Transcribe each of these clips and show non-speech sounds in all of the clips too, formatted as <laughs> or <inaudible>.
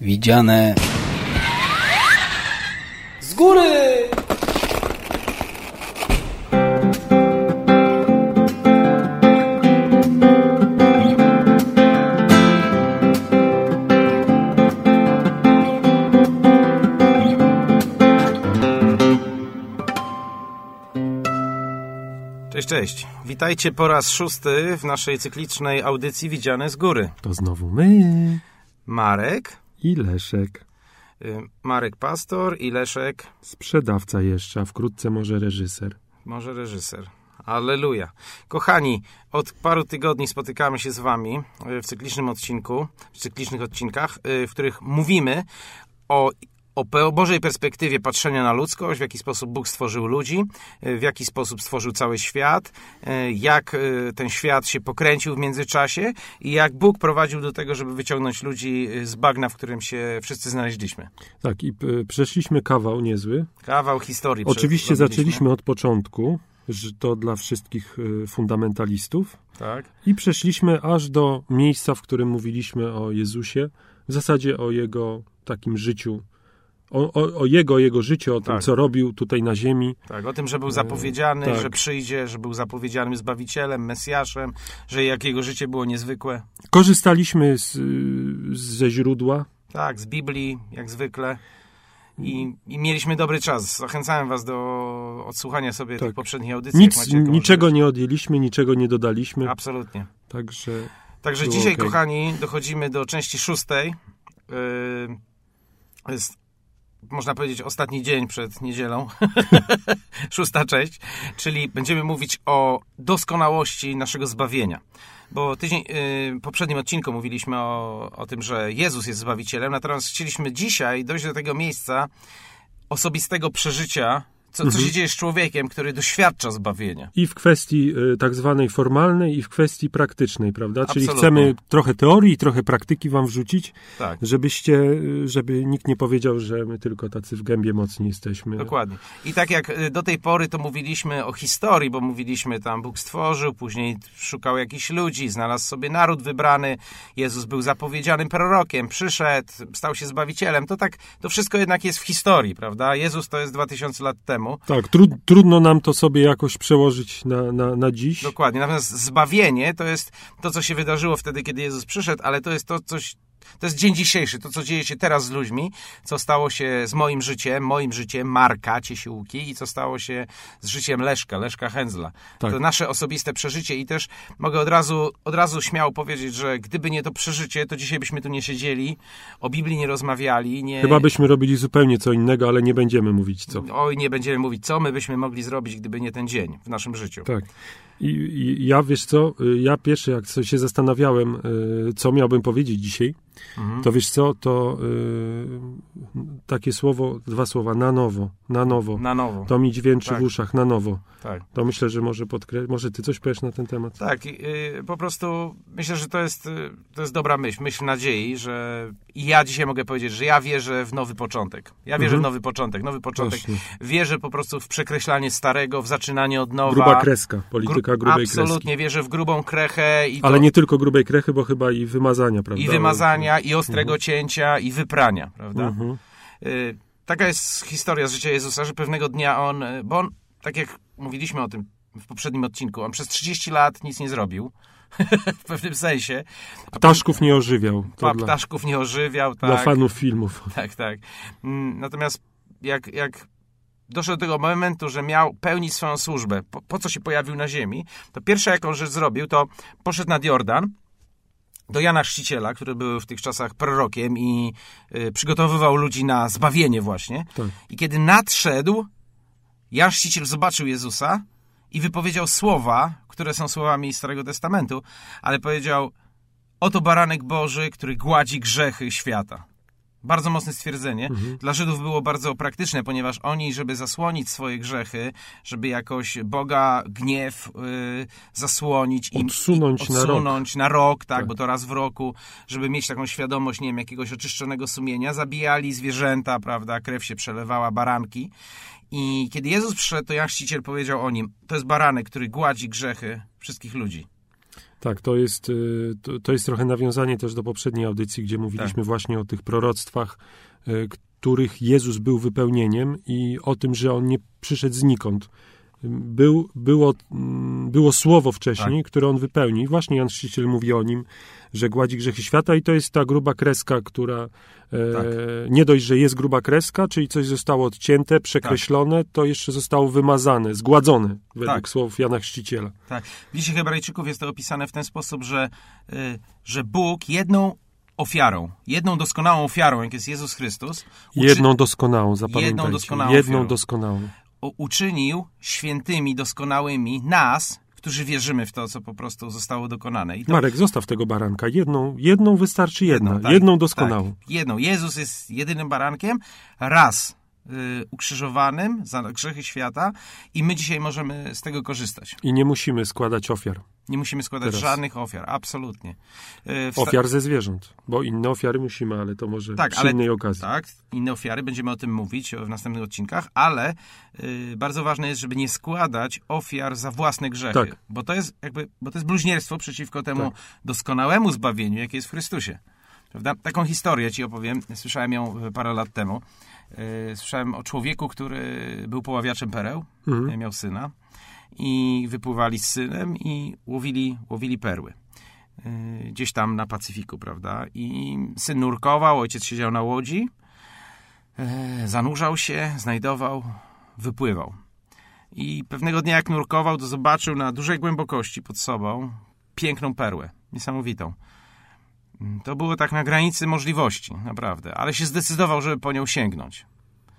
Widziane Z góry! Cześć, cześć. Witajcie po raz szósty w naszej cyklicznej audycji Widziane z Góry. To znowu my Marek, i Leszek. y, Marek Pastor i Leszek, Sprzedawca jeszcze, a wkrótce może reżyser. może reżyser. Alleluja. Kochani, od paru tygodni spotykamy się z wami y, w cyklicznym odcinku, w cyklicznych odcinkach, y, w których mówimy o o Bożej perspektywie patrzenia na ludzkość, w jaki sposób Bóg stworzył ludzi, y, w jaki sposób stworzył cały świat, y, jak y, ten świat się pokręcił w międzyczasie i jak Bóg prowadził do tego, żeby wyciągnąć ludzi z bagna, w którym się wszyscy znaleźliśmy. Tak, i przeszliśmy kawał niezły. Kawał historii. Oczywiście zaczęliśmy od początku, że to dla wszystkich fundamentalistów. Tak. I przeszliśmy aż do miejsca, w którym mówiliśmy o Jezusie, w zasadzie o Jego takim życiu, o, o, o Jego, Jego życiu, o tym, Tak. co robił tutaj na ziemi. Tak, o tym, że był zapowiedziany, tak. że przyjdzie, że był zapowiedzianym Zbawicielem, Mesjaszem, że jak jego życie było niezwykłe. Korzystaliśmy z, y, ze źródła, Tak, z Biblii, jak zwykle. I, I mieliśmy dobry czas. Zachęcałem was do odsłuchania sobie Tak. tych poprzednich audycji. nic, niczego możliwość. nie odjęliśmy, niczego nie dodaliśmy, Absolutnie. także... Także dzisiaj, okej. kochani, dochodzimy do części szóstej. Yy, jest, można powiedzieć, ostatni dzień przed niedzielą. <laughs> Szósta część. Czyli będziemy mówić o doskonałości naszego zbawienia. Bo tydzień, yy, poprzednim odcinku mówiliśmy o, o tym, że Jezus jest Zbawicielem, natomiast chcieliśmy dzisiaj dojść do tego miejsca osobistego przeżycia, co, co się dzieje z człowiekiem, który doświadcza zbawienia. I w kwestii y, tak zwanej formalnej, i w kwestii praktycznej, prawda? Czyli Absolutnie. chcemy trochę teorii, trochę praktyki wam wrzucić, Tak. żebyście, y, żeby nikt nie powiedział, że my tylko tacy w gębie mocni jesteśmy. Dokładnie. I tak jak y, do tej pory to mówiliśmy o historii, bo mówiliśmy tam Bóg stworzył, później szukał jakichś ludzi, znalazł sobie naród wybrany, Jezus był zapowiedzianym prorokiem, przyszedł, stał się Zbawicielem, to tak, to wszystko jednak jest w historii, prawda? Jezus to jest 2000 lat temu. Tak, tru, trudno nam to sobie jakoś przełożyć na, na, na dziś. Dokładnie. Natomiast zbawienie to jest to, co się wydarzyło wtedy, kiedy Jezus przyszedł, ale to jest to coś. To jest dzień dzisiejszy, to co dzieje się teraz z ludźmi, co stało się z moim życiem, moim życiem Marka Ciesiłki i co stało się z życiem Leszka, Leszka Hęzla. Tak. To nasze osobiste przeżycie i też mogę od razu, od razu śmiało powiedzieć, że gdyby nie to przeżycie, to dzisiaj byśmy tu nie siedzieli, o Biblii nie rozmawiali, nie... Chyba byśmy robili zupełnie co innego, ale nie będziemy mówić co. Oj, nie będziemy mówić, co my byśmy mogli zrobić, gdyby nie ten dzień w naszym życiu. Tak. I, ja, wiesz co, y, ja pierwszy jak się zastanawiałem, y, co miałbym powiedzieć dzisiaj, Mhm. to wiesz co, to y, takie słowo, dwa słowa, na nowo, na nowo. Na nowo. To mi dźwięczy Tak. w uszach, na nowo. Tak. To myślę, że może podkre... Może ty coś powiesz na ten temat? Tak, y, po prostu myślę, że to jest, y, to jest dobra myśl, myśl nadziei, że i ja dzisiaj mogę powiedzieć, że ja wierzę w nowy początek. Ja wierzę Mhm. w nowy początek, nowy początek. Właśnie. Wierzę po prostu w przekreślanie starego, w zaczynanie od nowa. Gruba kreska, polityka Gru- grubej Absolutnie, kreski. wierzę w grubą krechę i, to, Ale nie tylko grubej krechy, bo chyba i wymazania, prawda? i wymazania, i ostrego cięcia, i wyprania, prawda? Mhm. Y, taka jest historia z życia Jezusa, że pewnego dnia on, y, bo on, tak jak mówiliśmy o tym w poprzednim odcinku, on przez 30 lat nic nie zrobił. <laughs> w pewnym sensie. Ptaszków nie ożywiał. To Pa, dla, ptaszków nie ożywiał, dla tak. fanów filmów. Tak, tak. Mm, Natomiast jak, jak doszło do tego momentu, że miał pełnić swoją służbę, po, po co się pojawił na ziemi, to pierwsza jaką rzecz zrobił, to poszedł nad Jordan do Jana Chrzciciela, który był w tych czasach prorokiem i y, przygotowywał ludzi na zbawienie właśnie. Tak. I kiedy nadszedł, Jan Chrzciciel zobaczył Jezusa i wypowiedział słowa, które są słowami Starego Testamentu, ale powiedział, oto baranek Boży, który gładzi grzechy świata. Bardzo mocne stwierdzenie. Dla Żydów było bardzo praktyczne, ponieważ oni, żeby zasłonić swoje grzechy, żeby jakoś Boga gniew y, zasłonić i Odsunąć i na rok. odsunąć na rok, tak, Tak. bo to raz w roku, żeby mieć taką świadomość, nie wiem, jakiegoś oczyszczonego sumienia, zabijali zwierzęta, prawda, krew się przelewała, baranki. I kiedy Jezus przyszedł, to Jan Chrzciciel powiedział o nim, to jest baranek, który gładzi grzechy wszystkich ludzi. Tak, to jest, y, to, to jest trochę nawiązanie też do poprzedniej audycji, gdzie mówiliśmy Tak. właśnie o tych proroctwach, y, których Jezus był wypełnieniem i o tym, że On nie przyszedł znikąd. Był, było, mm, było słowo wcześniej, które On wypełni. Właśnie Jan Chrzciciel mówi o nim, że gładzi grzechy świata i to jest ta gruba kreska, która e, Tak. nie dość, że jest gruba kreska, czyli coś zostało odcięte, przekreślone, to jeszcze zostało wymazane, zgładzone, według Tak. słów Jana Chrzciciela. Tak. W liście Hebrajczyków jest to opisane w ten sposób, że, y, że Bóg jedną ofiarą, jedną doskonałą ofiarą, jak jest Jezus Chrystus, uczy- Jedną doskonałą, zapamiętajcie. Jedną doskonałą Jedną ofiarą. doskonałą. Uczynił świętymi, doskonałymi nas, którzy wierzymy w to, co po prostu zostało dokonane. To Marek, zostaw tego baranka. Jedną, jedną wystarczy jedna. tak, jedną doskonałą. Tak, jedną. Jezus jest jedynym barankiem, raz ukrzyżowanym za grzechy świata i my dzisiaj możemy z tego korzystać. I nie musimy składać ofiar. Nie musimy składać Teraz. żadnych ofiar, absolutnie. Y, wsta- Ofiar ze zwierząt. Bo inne ofiary musimy, ale to może Tak, przy ale- innej okazji. Tak, inne ofiary, będziemy o tym mówić w następnych odcinkach, ale y, bardzo ważne jest, żeby nie składać ofiar za własne grzechy, Tak. bo to jest jakby, bo to jest bluźnierstwo przeciwko temu Tak. doskonałemu zbawieniu, jakie jest w Chrystusie. Prawda? Taką historię ci opowiem, słyszałem ją y, parę lat temu. Y, Słyszałem o człowieku, który był poławiaczem pereł, Mhm. y, miał syna i wypływali z synem i łowili, łowili perły. Y, Gdzieś tam na Pacyfiku, prawda? I syn nurkował, ojciec siedział na łodzi, zanurzał się, znajdował, wypływał. I pewnego dnia, jak nurkował, to zobaczył na dużej głębokości pod sobą piękną perłę, niesamowitą. Mm, To było tak na granicy możliwości, naprawdę, ale się zdecydował, żeby po nią sięgnąć.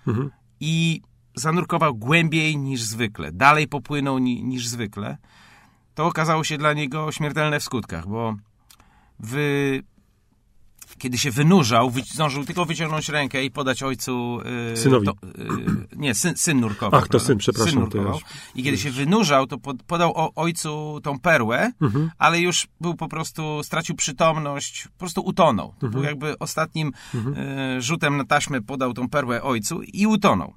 Mhm. I zanurkował głębiej niż zwykle, dalej popłynął ni, niż zwykle. To okazało się dla niego śmiertelne w skutkach, bo wy... kiedy się wynurzał, wy... zdążył tylko wyciągnąć rękę i podać ojcu... Yy, Synowi. To, yy, nie, syn, syn nurkował. Ach, to syn, przepraszam, Syn nurkował. I kiedy się wynurzał, to pod, podał o, ojcu tą perłę, Mhm. ale już był po prostu, stracił przytomność, po prostu utonął. To Mhm. był jakby ostatnim e, rzutem na taśmę podał tą perłę ojcu i utonął.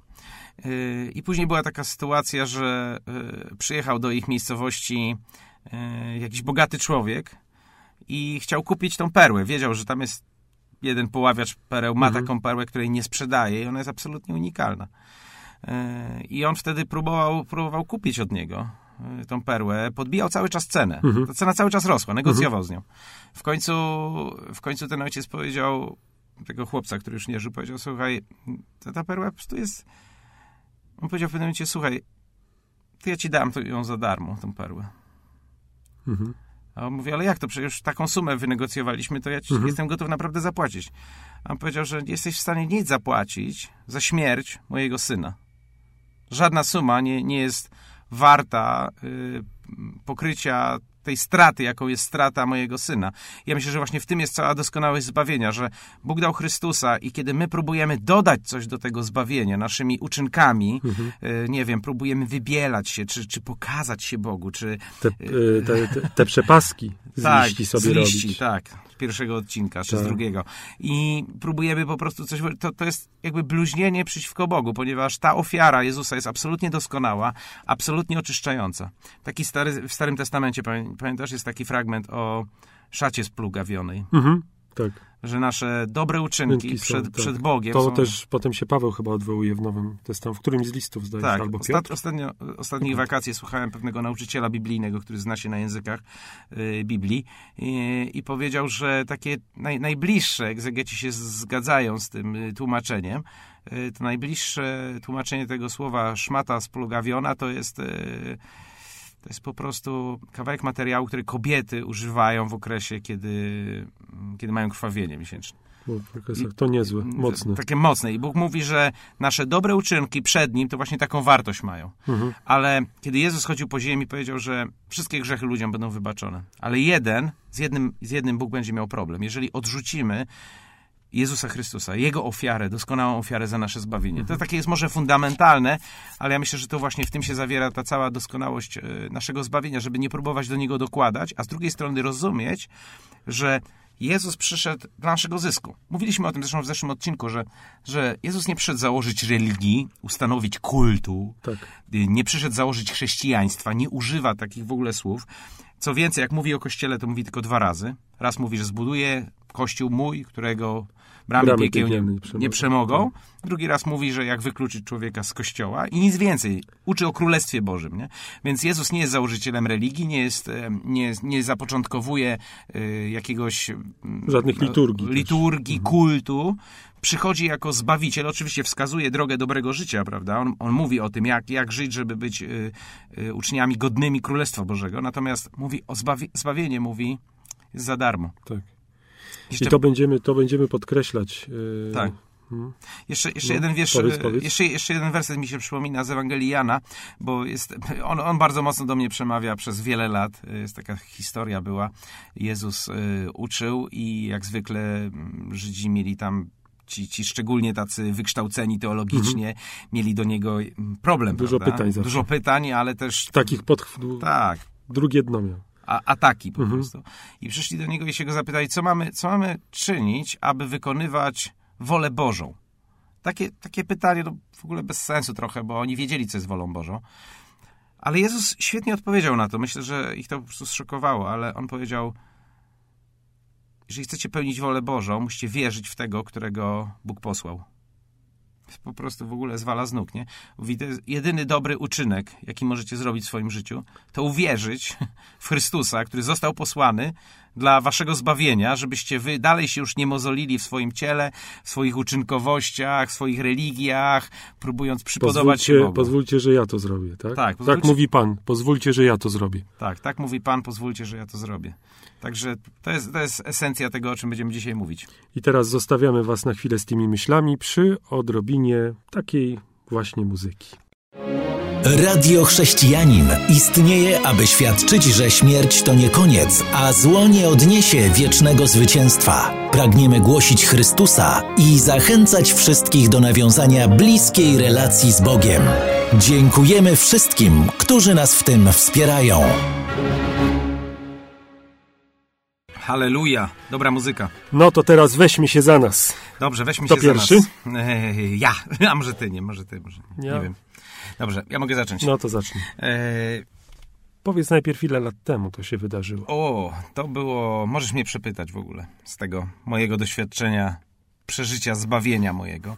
E, I później była taka sytuacja, że e, przyjechał do ich miejscowości e, jakiś bogaty człowiek i chciał kupić tą perłę. Wiedział, że tam jest jeden poławiacz pereł, ma Mhm. taką perłę, której nie sprzedaje i ona jest absolutnie unikalna. E, I on wtedy próbował, próbował kupić od niego e, tą perłę, podbijał cały czas cenę. Mhm. Ta cena cały czas rosła, negocjował z nią. W końcu, w końcu ten ojciec powiedział, tego chłopca, który już nie żył, powiedział, słuchaj, ta, ta perła po prostu jest... On powiedział w pewnym momencie, słuchaj, to ja ci dam to ją za darmo, tą perłę. Mhm. A on mówi, ale jak to? Przecież taką sumę wynegocjowaliśmy, to ja ci Mhm. jestem gotów naprawdę zapłacić. A on powiedział, że nie jesteś w stanie nic zapłacić za śmierć mojego syna. Żadna suma nie, nie jest warta y, pokrycia tej straty, jaką jest strata mojego syna. Ja myślę, że właśnie w tym jest cała doskonałość zbawienia, że Bóg dał Chrystusa i kiedy my próbujemy dodać coś do tego zbawienia naszymi uczynkami, Mhm. y, nie wiem, próbujemy wybielać się, czy, czy pokazać się Bogu, czy Te, y, te, te, te przepaski z <laughs> tak, liści sobie z liści, robić. tak. Z pierwszego odcinka, czy z Tak. drugiego. I próbujemy po prostu coś... To, to jest jakby bluźnienie przeciwko Bogu, ponieważ ta ofiara Jezusa jest absolutnie doskonała, absolutnie oczyszczająca. Taki stary, w Starym Testamencie, pamię- pamiętasz, jest taki fragment o szacie splugawionej, Mhm. Tak. że nasze dobre uczynki są, przed, tak. przed Bogiem To są... też potem się Paweł chyba odwołuje w Nowym Testamencie, w którymś z listów zdaje się, Tak, albo ostat, Piotr. ostatnio, ostatnich wakacje słuchałem pewnego nauczyciela biblijnego, który zna się na językach y, Biblii i, i powiedział, że takie naj, najbliższe, egzegeci się zgadzają z tym y, tłumaczeniem, y, to najbliższe tłumaczenie tego słowa szmata splugawiona to jest... To jest po prostu kawałek materiału, który kobiety używają w okresie, kiedy, kiedy mają krwawienie miesięczne. To niezłe, mocne. Takie mocne. I Bóg mówi, że nasze dobre uczynki przed Nim to właśnie taką wartość mają. Mhm. Ale kiedy Jezus chodził po ziemi, powiedział, że wszystkie grzechy ludziom będą wybaczone. Ale jeden, z jednym, z jednym Bóg będzie miał problem. Jeżeli odrzucimy Jezusa Chrystusa, Jego ofiarę, doskonałą ofiarę za nasze zbawienie. To takie jest może fundamentalne, ale ja myślę, że to właśnie w tym się zawiera ta cała doskonałość e, naszego zbawienia, żeby nie próbować do Niego dokładać, a z drugiej strony rozumieć, że Jezus przyszedł dla naszego zysku. Mówiliśmy o tym zresztą w zeszłym odcinku, że, że Jezus nie przyszedł założyć religii, ustanowić kultu, Tak. nie przyszedł założyć chrześcijaństwa, nie używa takich w ogóle słów. Co więcej, jak mówi o kościele, to mówi tylko dwa razy. Raz mówi, że zbuduje kościół mój, którego bramy, Bramy piekieł nie, nie przemogą. przemogą. Drugi raz mówi, że jak wykluczyć człowieka z kościoła i nic więcej. Uczy o Królestwie Bożym. Nie? Więc Jezus nie jest założycielem religii, nie, jest, nie, nie zapoczątkowuje e, jakiegoś mm, Żadnych liturgii też. liturgii kultu. Przychodzi jako zbawiciel, oczywiście wskazuje drogę dobrego życia, prawda? On, on mówi o tym, jak, jak żyć, żeby być y, y, uczniami godnymi Królestwa Bożego. Natomiast mówi o zbawi- zbawienie, mówi za darmo. Tak. Jeszcze, I to będziemy, to będziemy podkreślać. yy, Tak. mhm. jeszcze, jeszcze No, jeden wiersz, powiedz, y, powiedz. Jeszcze, jeszcze jeden werset mi się przypomina z Ewangelii Jana, bo jest, on, on bardzo mocno do mnie przemawia przez wiele lat. Y, Jest taka historia była. Jezus y, uczył i jak zwykle mm, Żydzi mieli tam ci, ci szczególnie tacy wykształceni teologicznie, mieli do niego mm, problem. Mhm. Dużo prawda? pytań zawsze. Dużo pytań, ale też Takich pod... tak, drugie dno miał. A, ataki po Mhm. prostu. I przyszli do niego i się go zapytali, co mamy, co mamy czynić, aby wykonywać wolę Bożą. Takie, takie pytanie no, w ogóle bez sensu trochę, bo oni wiedzieli, co jest wolą Bożą. Ale Jezus świetnie odpowiedział na to. Myślę, że ich to po prostu zszokowało, ale on powiedział, jeżeli chcecie pełnić wolę Bożą, musicie wierzyć w tego, którego Bóg posłał. Po prostu w ogóle zwala z nóg, nie? Jedyny dobry uczynek, jaki możecie zrobić w swoim życiu, to uwierzyć w Chrystusa, który został posłany dla waszego zbawienia, żebyście wy dalej się już nie mozolili w swoim ciele, w swoich uczynkowościach, w swoich religiach, próbując przypodobać się Pozwólcie, Bogu. pozwólcie, że ja to zrobię, tak? Tak, tak mówi Pan. Pozwólcie, że ja to zrobię. Tak, tak mówi Pan, pozwólcie, że ja to zrobię. Także to jest, to jest esencja tego, o czym będziemy dzisiaj mówić. I teraz zostawiamy Was na chwilę z tymi myślami przy odrobinie takiej właśnie muzyki. Radio Chrześcijanin istnieje, aby świadczyć, że śmierć to nie koniec, a zło nie odniesie wiecznego zwycięstwa. Pragniemy głosić Chrystusa i zachęcać wszystkich do nawiązania bliskiej relacji z Bogiem. Dziękujemy wszystkim, którzy nas w tym wspierają. Halleluja, dobra muzyka. No to teraz weźmy się za nas. Dobrze, weźmy Kto się pierwszy? za nas. Eee, <laughs> ja, a może ty, nie, może ty, może nie, Ja. nie wiem. Dobrze, ja mogę zacząć. No to zacznij. Eee, Powiedz najpierw, ile lat temu to się wydarzyło. o, to było, możesz mnie przepytać w ogóle z tego mojego doświadczenia, przeżycia, zbawienia mojego.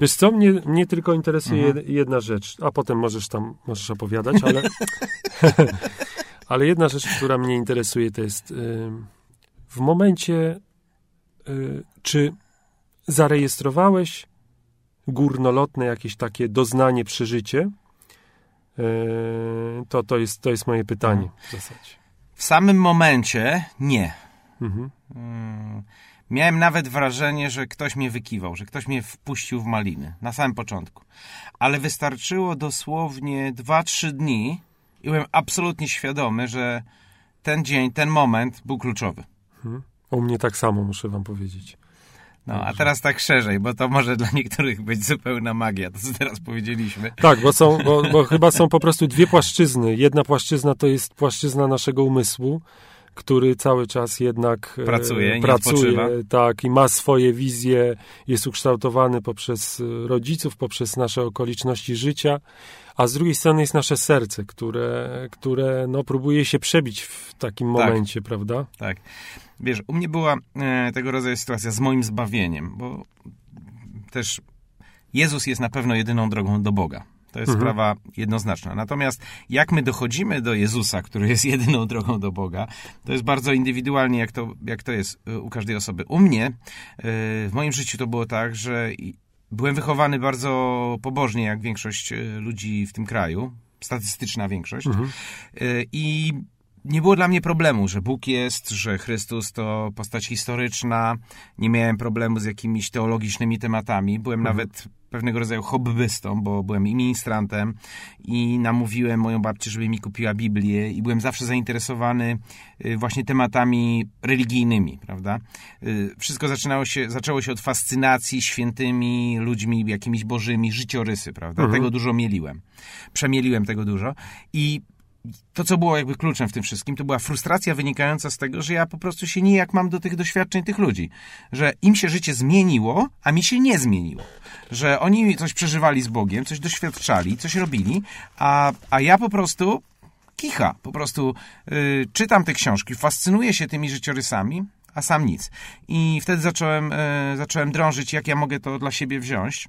Wiesz co, mnie, mnie tylko interesuje Mhm. jed- jedna rzecz, a potem możesz tam możesz opowiadać, ale, <laughs> ale jedna rzecz, która mnie interesuje, to jest y, w momencie, y, czy zarejestrowałeś górnolotne jakieś takie doznanie, przeżycie? Y, to, to, jest, to jest moje pytanie w zasadzie. W samym momencie nie. Mhm. Mm, Miałem nawet wrażenie, że ktoś mnie wykiwał, że ktoś mnie wpuścił w maliny na samym początku. Ale wystarczyło dosłownie 2-3 dni i byłem absolutnie świadomy, że ten dzień, ten moment był kluczowy. U mnie tak samo, muszę wam powiedzieć. No, a teraz tak szerzej, bo to może dla niektórych być zupełna magia, to co teraz powiedzieliśmy. Tak, bo, są, bo, bo <laughs> chyba są po prostu dwie płaszczyzny. Jedna płaszczyzna to jest płaszczyzna naszego umysłu, który cały czas jednak e, Pracuje, pracuje tak, i ma swoje wizje, jest ukształtowany poprzez e, rodziców, poprzez nasze okoliczności życia, a z drugiej strony jest nasze serce, które, które no, próbuje się przebić w takim Tak. momencie, prawda? Tak. Wiesz, u mnie była e, tego rodzaju sytuacja z moim zbawieniem, bo też Jezus jest na pewno jedyną drogą do Boga. To jest Mhm. sprawa jednoznaczna. Natomiast jak my dochodzimy do Jezusa, który jest <laughs> jedyną drogą do Boga, to jest bardzo indywidualnie, jak to, jak to jest e, u każdej osoby. U mnie, e, w moim życiu to było tak, że byłem wychowany bardzo pobożnie, jak większość e, ludzi w tym kraju, statystyczna większość. Mhm. Y, I nie było dla mnie problemu, że Bóg jest, że Chrystus to postać historyczna. Nie miałem problemu z jakimiś teologicznymi tematami. Byłem nawet pewnego rodzaju hobbystą, bo byłem i ministrantem i namówiłem moją babcię, żeby mi kupiła Biblię i byłem zawsze zainteresowany y, właśnie tematami religijnymi, prawda? Y, Wszystko zaczynało się, zaczęło się od fascynacji świętymi ludźmi, jakimiś bożymi, życiorysy, prawda? Mhm. Tego dużo mieliłem. Przemieliłem tego dużo i to, co było jakby kluczem w tym wszystkim, to była frustracja wynikająca z tego, że ja po prostu się nijak mam do tych doświadczeń tych ludzi. Że im się życie zmieniło, a mi się nie zmieniło. Że oni coś przeżywali z Bogiem, coś doświadczali, coś robili, a, a ja po prostu kicha. Po prostu y, czytam te książki, fascynuję się tymi życiorysami, a sam nic. I wtedy zacząłem, y, zacząłem drążyć, jak ja mogę to dla siebie wziąć.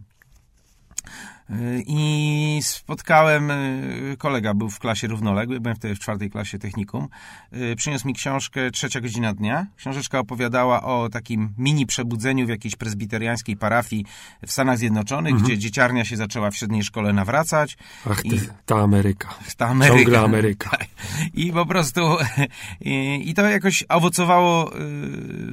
I spotkałem, y, kolega był w klasie równoległej, byłem wtedy w czwartej klasie technikum. Y, przyniósł mi książkę Trzecia godzina dnia. Książeczka opowiadała o takim mini przebudzeniu w jakiejś prezbiteriańskiej parafii w Stanach Zjednoczonych, mhm. gdzie dzieciarnia się zaczęła w średniej szkole nawracać. Ach, I, ta Ameryka. Ta Ameryka. Ciągle Ameryka. <laughs> I po prostu i, i to jakoś owocowało y,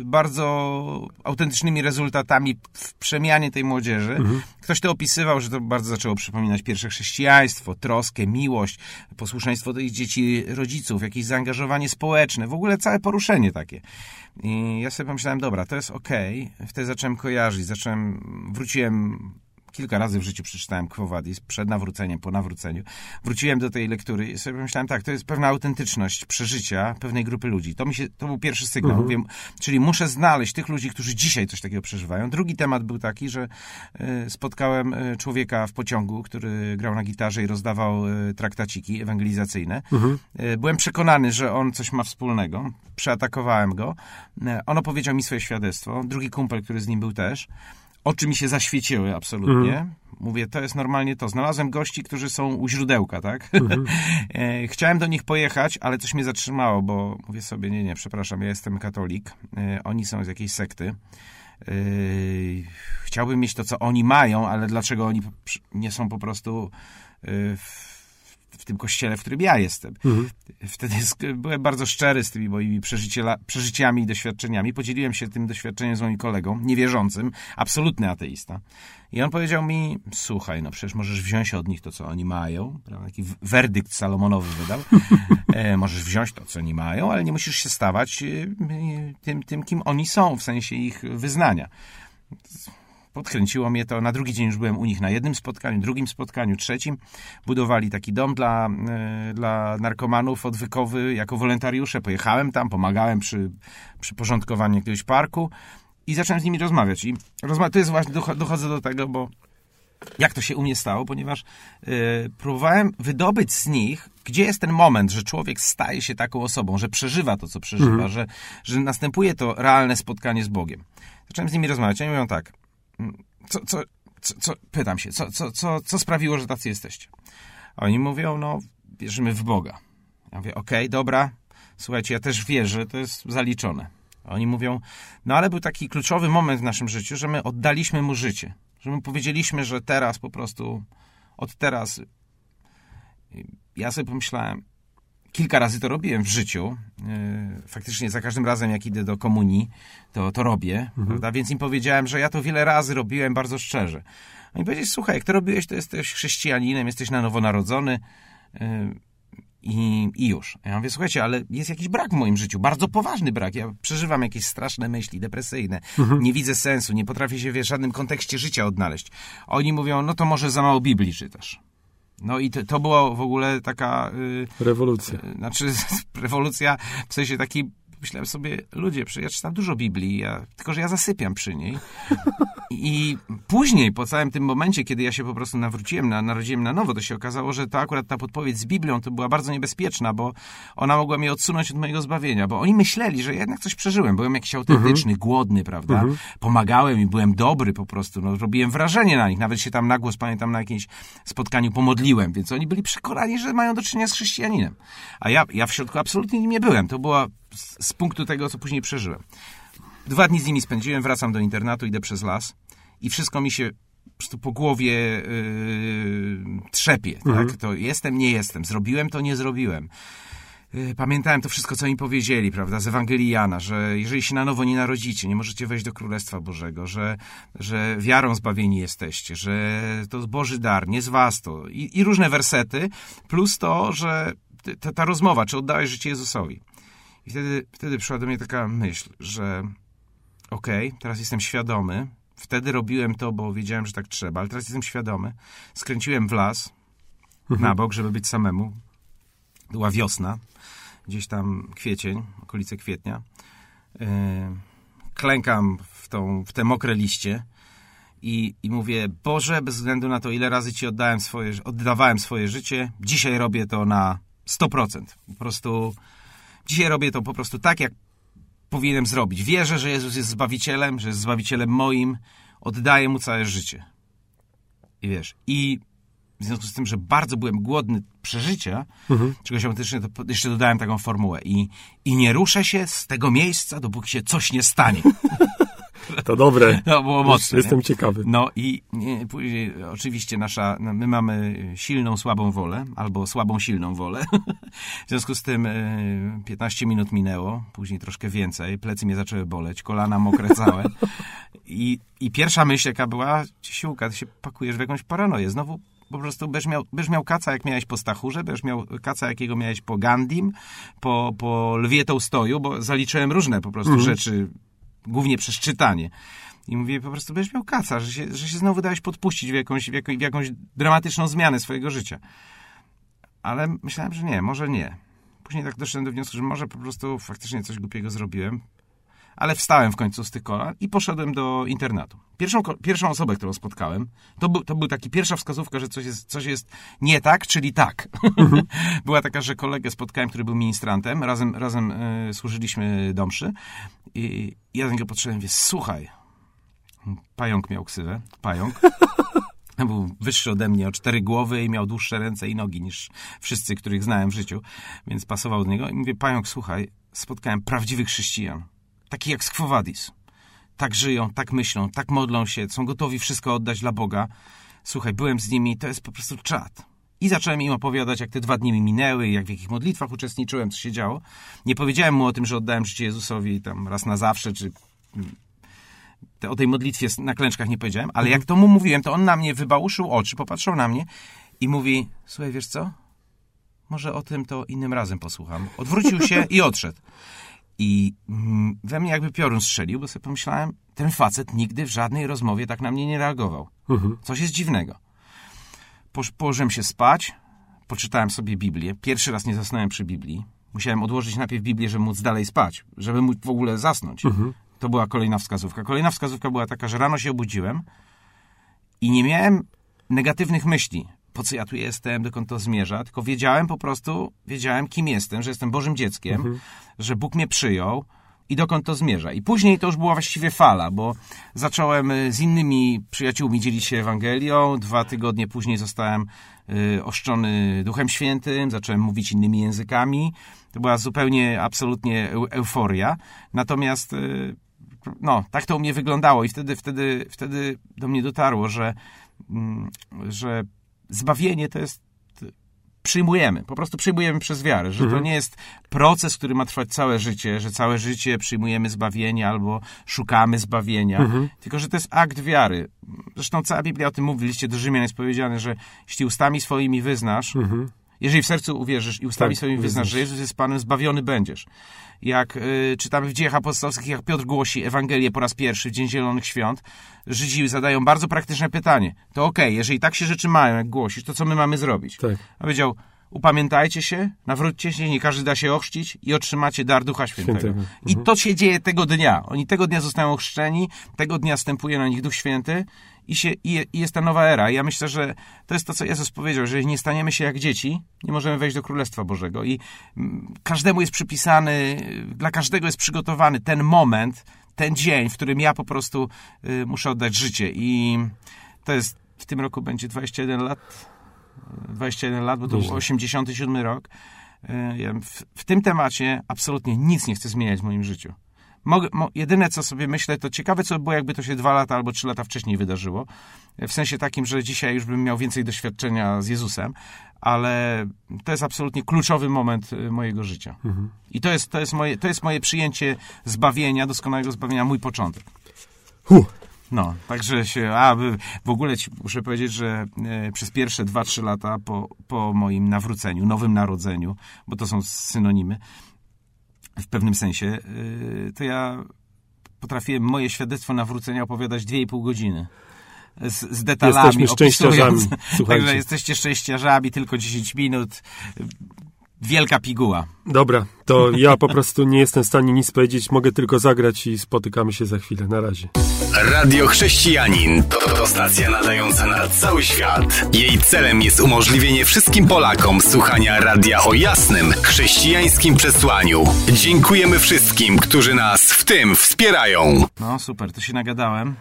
bardzo autentycznymi rezultatami w przemianie tej młodzieży. Mhm. Ktoś to opisywał, że to bardzo bardzo zaczęło przypominać pierwsze chrześcijaństwo, troskę, miłość, posłuszeństwo ich dzieci, rodziców, jakieś zaangażowanie społeczne, w ogóle całe poruszenie takie. I ja sobie pomyślałem, dobra, to jest okej. Okay. Wtedy zacząłem kojarzyć, zacząłem, wróciłem kilka razy w życiu przeczytałem Quo Vadis, przed nawróceniem, po nawróceniu. Wróciłem do tej lektury i sobie myślałem, tak, to jest pewna autentyczność przeżycia pewnej grupy ludzi. To, mi się, to był pierwszy sygnał. Mhm. Mówię, czyli muszę znaleźć tych ludzi, którzy dzisiaj coś takiego przeżywają. Drugi temat był taki, że y, spotkałem y, człowieka w pociągu, który grał na gitarze i rozdawał y, traktaciki ewangelizacyjne. Mhm. Byłem przekonany, że on coś ma wspólnego. Przeatakowałem go. On opowiedział mi swoje świadectwo. Drugi kumpel, który z nim był też oczy mi się zaświeciły absolutnie. Mm. Mówię, to jest normalnie to. Znalazłem gości, którzy są u źródełka, tak? Mm. <laughs> Chciałem do nich pojechać, ale coś mnie zatrzymało, bo mówię sobie, nie, nie, przepraszam, ja jestem katolik. E, oni są z jakiejś sekty. E, chciałbym mieć to, co oni mają, ale dlaczego oni nie są po prostu w w tym kościele, w którym ja jestem. Mhm. Wtedy byłem bardzo szczery z tymi moimi przeżyciami i doświadczeniami. Podzieliłem się tym doświadczeniem z moim kolegą, niewierzącym, absolutny ateista. I on powiedział mi, słuchaj, no przecież możesz wziąć od nich to, co oni mają. Taki werdykt Salomonowy wydał. <laughs> E, możesz wziąć to, co oni mają, ale nie musisz się stawać e, tym, tym, kim oni są, w sensie ich wyznania podkręciło mnie to. Na drugi dzień już byłem u nich na jednym spotkaniu, drugim spotkaniu, trzecim. Budowali taki dom dla, e, dla narkomanów odwykowy jako wolontariusze. Pojechałem tam, pomagałem przy, przy porządkowaniu jakiegoś parku i zacząłem z nimi rozmawiać. I rozma to jest właśnie, dochodzę do tego, bo jak to się u mnie stało, ponieważ yy, próbowałem wydobyć z nich, gdzie jest ten moment, że człowiek staje się taką osobą, że przeżywa to, co przeżywa, mm. że, że następuje to realne spotkanie z Bogiem. Zacząłem z nimi rozmawiać. Oni mówią tak, co, co, co, co, pytam się, co, co, co, co sprawiło, że tacy jesteście? Oni mówią, no, wierzymy w Boga. Ja mówię, okej, okay, dobra, słuchajcie, ja też wierzę, to jest zaliczone. Oni mówią, no ale był taki kluczowy moment w naszym życiu, że my oddaliśmy mu życie. Że my powiedzieliśmy, że teraz po prostu, od teraz. Ja sobie pomyślałem, kilka razy to robiłem w życiu. E, faktycznie za każdym razem, jak idę do komunii, to, to robię, mhm. Więc im powiedziałem, że ja to wiele razy robiłem bardzo szczerze. Oni powiedzieli, słuchaj, jak to robiłeś, to jesteś chrześcijaninem, jesteś na nowo narodzony e, i, i już. Ja mówię, słuchajcie, ale jest jakiś brak w moim życiu, bardzo poważny brak. Ja przeżywam jakieś straszne myśli, depresyjne, mhm. nie widzę sensu, nie potrafię się w żadnym kontekście życia odnaleźć. Oni mówią, no to może za mało Biblii czytasz. No i to, to była w ogóle taka... Yy, rewolucja. Yy, znaczy, <laughs> rewolucja w sensie takiej myślałem sobie, ludzie, ja czytam dużo Biblii, ja, tylko że ja zasypiam przy niej. I później, po całym tym momencie, kiedy ja się po prostu nawróciłem, na, narodziłem na nowo, to się okazało, że to akurat ta podpowiedź z Biblią to była bardzo niebezpieczna, bo ona mogła mnie odsunąć od mojego zbawienia, bo oni myśleli, że jednak coś przeżyłem. Byłem jakiś autentyczny, mhm. głodny, prawda? Mhm. Pomagałem i byłem dobry po prostu. No, robiłem wrażenie na nich. Nawet się tam na głos, pamiętam, na jakimś spotkaniu pomodliłem, więc oni byli przekonani, że mają do czynienia z chrześcijaninem. A ja, ja w środku absolutnie nim nie byłem. To była z, z punktu tego, co później przeżyłem. Dwa dni z nimi spędziłem, wracam do internatu, idę przez las i wszystko mi się po prostu po głowie yy, trzepie. Tak? Mhm. To jestem, nie jestem. Zrobiłem to, nie zrobiłem. Yy, pamiętałem to wszystko, co mi powiedzieli, prawda, z Ewangelii Jana, że jeżeli się na nowo nie narodzicie, nie możecie wejść do Królestwa Bożego, że, że wiarą zbawieni jesteście, że to Boży dar, nie z was to. I, i różne wersety, plus to, że ta, ta rozmowa, czy oddałeś życie Jezusowi. I wtedy, wtedy przyszła do mnie taka myśl, że okej, okay, teraz jestem świadomy, wtedy robiłem to, bo wiedziałem, że tak trzeba, ale teraz jestem świadomy. Skręciłem w las mhm. na bok, żeby być samemu. Była wiosna, gdzieś tam kwiecień, okolice kwietnia. Yy, klękam w, tą, w te mokre liście i, i mówię, Boże, bez względu na to, ile razy Ci oddałem swoje, oddawałem swoje życie, dzisiaj robię to na 100%. Po prostu dzisiaj robię to po prostu tak, jak powinienem zrobić. Wierzę, że Jezus jest Zbawicielem, że jest Zbawicielem moim. Oddaję Mu całe życie. I wiesz, i w związku z tym, że bardzo byłem głodny przeżycia, mhm. czegoś autentycznie, to jeszcze dodałem taką formułę. I, I nie ruszę się z tego miejsca, dopóki się coś nie stanie. To dobre. <laughs> No, było mocne. Jestem nie? ciekawy. No i nie, później oczywiście nasza, no, my mamy silną, słabą wolę, albo słabą, silną wolę. <laughs> w związku z tym 15 e, minut minęło, później troszkę więcej, plecy mnie zaczęły boleć, kolana mokre całe. <laughs> I, I pierwsza myśl, jaka była, siłka, ty się pakujesz w jakąś paranoję. Znowu po prostu będziesz miał, będziesz miał kaca, jak miałeś po Stachurze, będziesz miał kaca, jakiego miałeś po Gandim, po, po Lwie Tołstoju, bo zaliczyłem różne po prostu mhm. rzeczy głównie przez czytanie. I mówię, po prostu będziesz miał kaca, że się, że się znowu dałeś podpuścić w jakąś, w, jakąś, w jakąś dramatyczną zmianę swojego życia. Ale myślałem, że nie, może nie. Później tak doszedłem do wniosku, że może po prostu faktycznie coś głupiego zrobiłem. Ale wstałem w końcu z tych kolan i poszedłem do internatu. Pierwszą, pierwszą osobę, którą spotkałem, to był, to był taki pierwsza wskazówka, że coś jest, coś jest nie tak, czyli tak. Mhm. <laughs> Była taka, że kolegę spotkałem, który był ministrantem, razem, razem y, służyliśmy do mszy i ja do niego podszedłem i mówię, słuchaj, pająk miał ksywę, pająk. <laughs> Był wyższy ode mnie o cztery głowy i miał dłuższe ręce i nogi niż wszyscy, których znałem w życiu, więc pasował do niego. I mówię, pająk, słuchaj, spotkałem prawdziwych chrześcijan, takich jak Skwowadis. Tak żyją, tak myślą, tak modlą się, są gotowi wszystko oddać dla Boga. Słuchaj, byłem z nimi, to jest po prostu czad. I zacząłem im opowiadać, jak te dwa dni mi minęły, jak w jakich modlitwach uczestniczyłem, co się działo. Nie powiedziałem mu o tym, że oddałem życie Jezusowi tam raz na zawsze, czy te, o tej modlitwie na klęczkach nie powiedziałem, ale jak to mu mówiłem, to on na mnie wybałuszył oczy, popatrzył na mnie i mówi, słuchaj, wiesz co? Może o tym to innym razem posłucham. Odwrócił się i odszedł. I mm, we mnie jakby piorun strzelił, bo sobie pomyślałem, ten facet nigdy w żadnej rozmowie tak na mnie nie reagował. Mhm. Coś jest dziwnego. położyłem się spać, poczytałem sobie Biblię. Pierwszy raz nie zasnąłem przy Biblii. Musiałem odłożyć najpierw Biblię, żeby móc dalej spać, żeby móc w ogóle zasnąć. Mhm. To była kolejna wskazówka. Kolejna wskazówka była taka, że rano się obudziłem i nie miałem negatywnych myśli. Po co ja tu jestem, dokąd to zmierza, tylko wiedziałem po prostu, wiedziałem kim jestem, że jestem Bożym dzieckiem, mhm. że Bóg mnie przyjął i dokąd to zmierza. I później to już była właściwie fala, bo zacząłem y, z innymi przyjaciółmi dzielić się Ewangelią. Dwa tygodnie później zostałem y, oszczony Duchem Świętym, zacząłem mówić innymi językami. To była zupełnie, absolutnie euforia. Natomiast y, no, tak to u mnie wyglądało i wtedy, wtedy, wtedy do mnie dotarło, że, mm, że zbawienie to jest przyjmujemy, po prostu przyjmujemy przez wiarę, że mhm. to nie jest proces, który ma trwać całe życie, że całe życie przyjmujemy zbawienie albo szukamy zbawienia, mhm. tylko że to jest akt wiary. Zresztą cała Biblia o tym mówi, w liście do Rzymian jest powiedziane, że jeśli ustami swoimi wyznasz, mhm. jeżeli w sercu uwierzysz i ustami tak, swoimi wyznasz, że Jezus jest Panem, zbawiony będziesz jak y, czytamy w dziejach apostolskich, jak Piotr głosi Ewangelię po raz pierwszy w Dzień Zielonych Świąt, Żydzi zadają bardzo praktyczne pytanie. To okej, okay, jeżeli tak się rzeczy mają, jak głosisz, to co my mamy zrobić? Tak. A powiedział, upamiętajcie się, nawróćcie się, nie każdy da się ochrzcić i otrzymacie dar Ducha Świętego. Świętego. Mhm. I to się dzieje tego dnia. Oni tego dnia zostają ochrzczeni, tego dnia stępuje na nich Duch Święty i, się, i, i jest ta nowa era. I ja myślę, że to jest to, co Jezus powiedział, że nie staniemy się jak dzieci, nie możemy wejść do Królestwa Bożego. I mm, każdemu jest przypisany, dla każdego jest przygotowany ten moment, ten dzień, w którym ja po prostu y, muszę oddać życie. I to jest, w tym roku będzie 21 lat, 21 lat, bo to był 87 rok. Y, w, w tym temacie absolutnie nic nie chcę zmieniać w moim życiu. Mogę, mo, jedyne, co sobie myślę, to ciekawe, co by było, jakby to się dwa lata albo trzy lata wcześniej wydarzyło. W sensie takim, że dzisiaj już bym miał więcej doświadczenia z Jezusem, ale to jest absolutnie kluczowy moment y, mojego życia. Mhm. I to jest, to, jest moje, to jest moje przyjęcie zbawienia, doskonałego zbawienia, mój początek. Huh. No, także się, a w ogóle ci muszę powiedzieć, że e, przez pierwsze 2-3 lata po, po moim nawróceniu, nowym narodzeniu, bo to są synonimy, w pewnym sensie, y, to ja potrafiłem moje świadectwo nawrócenia opowiadać 2,5 godziny. Z, z detalami. Jesteśmy szczęściarzami. <laughs> Także jesteście szczęściarzami, tylko 10 minut. Wielka piguła. Dobra, to ja po prostu nie jestem w stanie nic powiedzieć, mogę tylko zagrać i spotykamy się za chwilę. Na razie. Radio Chrześcijanin to, to stacja nadająca na cały świat. Jej celem jest umożliwienie wszystkim Polakom słuchania radia o jasnym, chrześcijańskim przesłaniu. Dziękujemy wszystkim, którzy nas w tym wspierają. No super, to się nagadałem.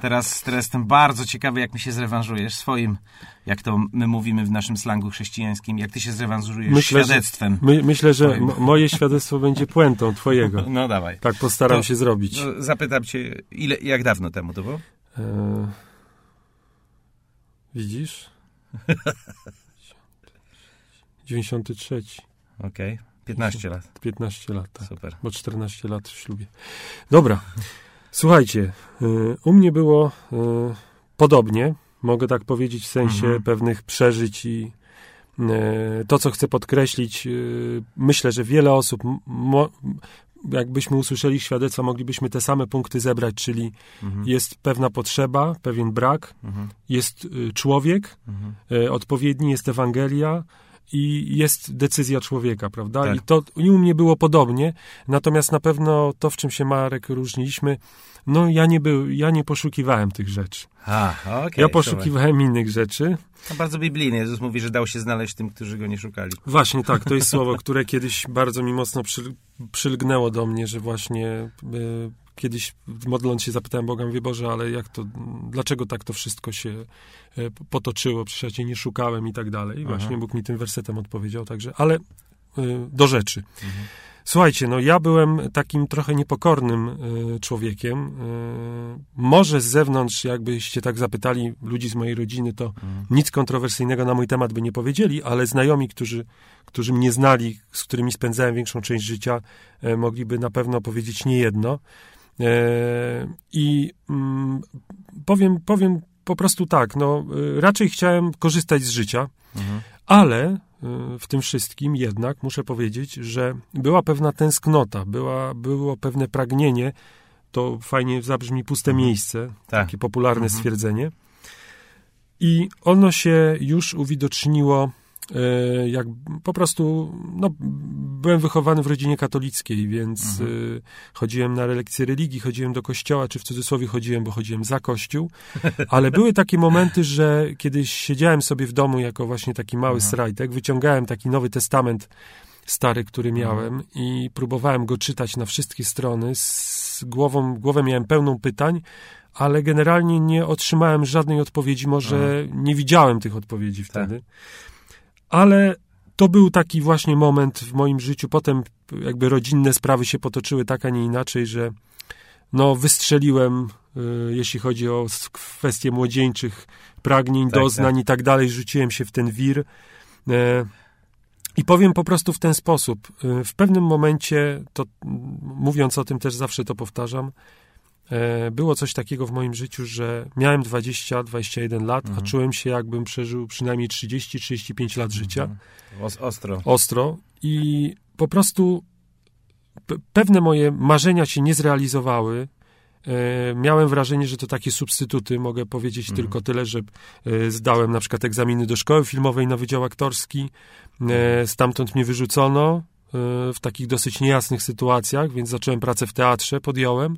Teraz, teraz jestem bardzo ciekawy, jak mi się zrewanżujesz swoim, jak to my mówimy w naszym slangu chrześcijańskim, jak ty się zrewanżujesz Myślę, świadectwem. Że, my, myślę, że m- moje świadectwo będzie puentą twojego. No dawaj. Tak postaram To- się zrobić. No, zapytam cię, ile, jak dawno temu to było? E, widzisz? 93. Okej, 15 lat. 15 lat, tak. Super. Bo 14 lat w ślubie. Dobra. Słuchajcie, y, u mnie było y, podobnie, mogę tak powiedzieć, w sensie Mhm. pewnych przeżyć i y, to, co chcę podkreślić, myślę, że wiele osób, mo, jakbyśmy usłyszeli świadectwa, moglibyśmy te same punkty zebrać, czyli Mhm. jest pewna potrzeba, pewien brak, Mhm. jest y, człowiek, Mhm. e, odpowiedni jest Ewangelia i jest decyzja człowieka, prawda? Tak. I to i u mnie było podobnie, natomiast na pewno to, w czym się Marek różniliśmy, no ja nie, był, ja nie poszukiwałem tych rzeczy. A, okej. ja poszukiwałem innych rzeczy. To bardzo biblijne. Jezus mówi, że dał się znaleźć tym, którzy go nie szukali. Właśnie tak, to jest <laughs> słowo, które kiedyś bardzo mi mocno przyl, przylgnęło do mnie, że właśnie e, kiedyś modląc się zapytałem Boga, mówię, Boże, ale jak to, dlaczego tak to wszystko się e, potoczyło, przecież ja Cię nie szukałem i tak dalej. I właśnie Bóg mi tym wersetem odpowiedział, także, ale e, do rzeczy. Słuchajcie, no ja byłem takim trochę niepokornym e, człowiekiem. E, może z zewnątrz, jakbyście tak zapytali ludzi z mojej rodziny, to nic kontrowersyjnego na mój temat by nie powiedzieli, ale znajomi, którzy, którzy mnie znali, z którymi spędzałem większą część życia, mogliby na pewno powiedzieć niejedno. E, I mm, powiem, powiem po prostu tak, no e, raczej chciałem korzystać z życia, Mhm. ale e, w tym wszystkim jednak muszę powiedzieć, że była pewna tęsknota, była, było pewne pragnienie, to fajnie zabrzmi puste miejsce, Tak. takie popularne Mhm. stwierdzenie. I ono się już uwidoczniło, e, jak po prostu, no, byłem wychowany w rodzinie katolickiej, więc Mhm. e, chodziłem na lekcje religii, chodziłem do kościoła, czy w cudzysłowie chodziłem, bo chodziłem za kościół, ale były takie momenty, że kiedyś siedziałem sobie w domu jako właśnie taki mały Mhm. srajtek, wyciągałem taki Nowy Testament stary, który Mhm. miałem i próbowałem go czytać na wszystkie strony. Z głową, głowę miałem pełną pytań, ale generalnie nie otrzymałem żadnej odpowiedzi. Może nie widziałem tych odpowiedzi wtedy. Ale to był taki właśnie moment w moim życiu. Potem jakby rodzinne sprawy się potoczyły tak, a nie inaczej, że no wystrzeliłem, y, jeśli chodzi o kwestie młodzieńczych pragnień, Tak, doznań i tak dalej. Rzuciłem się w ten wir. E, I powiem po prostu w ten sposób. Y, W pewnym momencie, to mówiąc o tym też zawsze to powtarzam, było coś takiego w moim życiu, że miałem 20-21 lat, Mhm. a czułem się jakbym przeżył przynajmniej 30-35 lat życia Mhm. Os- ostro. ostro i po prostu pe- pewne moje marzenia się nie zrealizowały. E, miałem wrażenie, że to takie substytuty. Mogę powiedzieć Mhm. tylko tyle, że e, zdałem na przykład egzaminy do szkoły filmowej na Wydział Aktorski. E, stamtąd mnie wyrzucono e, w takich dosyć niejasnych sytuacjach, więc zacząłem pracę w teatrze, podjąłem.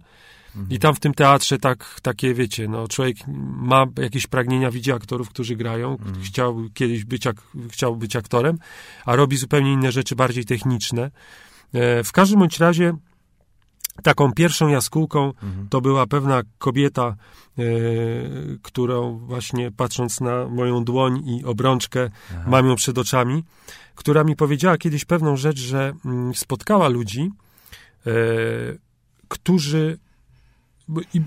I tam w tym teatrze tak, takie, wiecie, no, człowiek ma jakieś pragnienia, widzi aktorów, którzy grają, chciał kiedyś być, ak- chciał być aktorem, a robi zupełnie inne rzeczy, bardziej techniczne. E, w każdym bądź razie taką pierwszą jaskółką to była pewna kobieta, e, którą właśnie patrząc na moją dłoń i obrączkę mam ją przed oczami, która mi powiedziała kiedyś pewną rzecz, że mm, spotkała ludzi, e, którzy i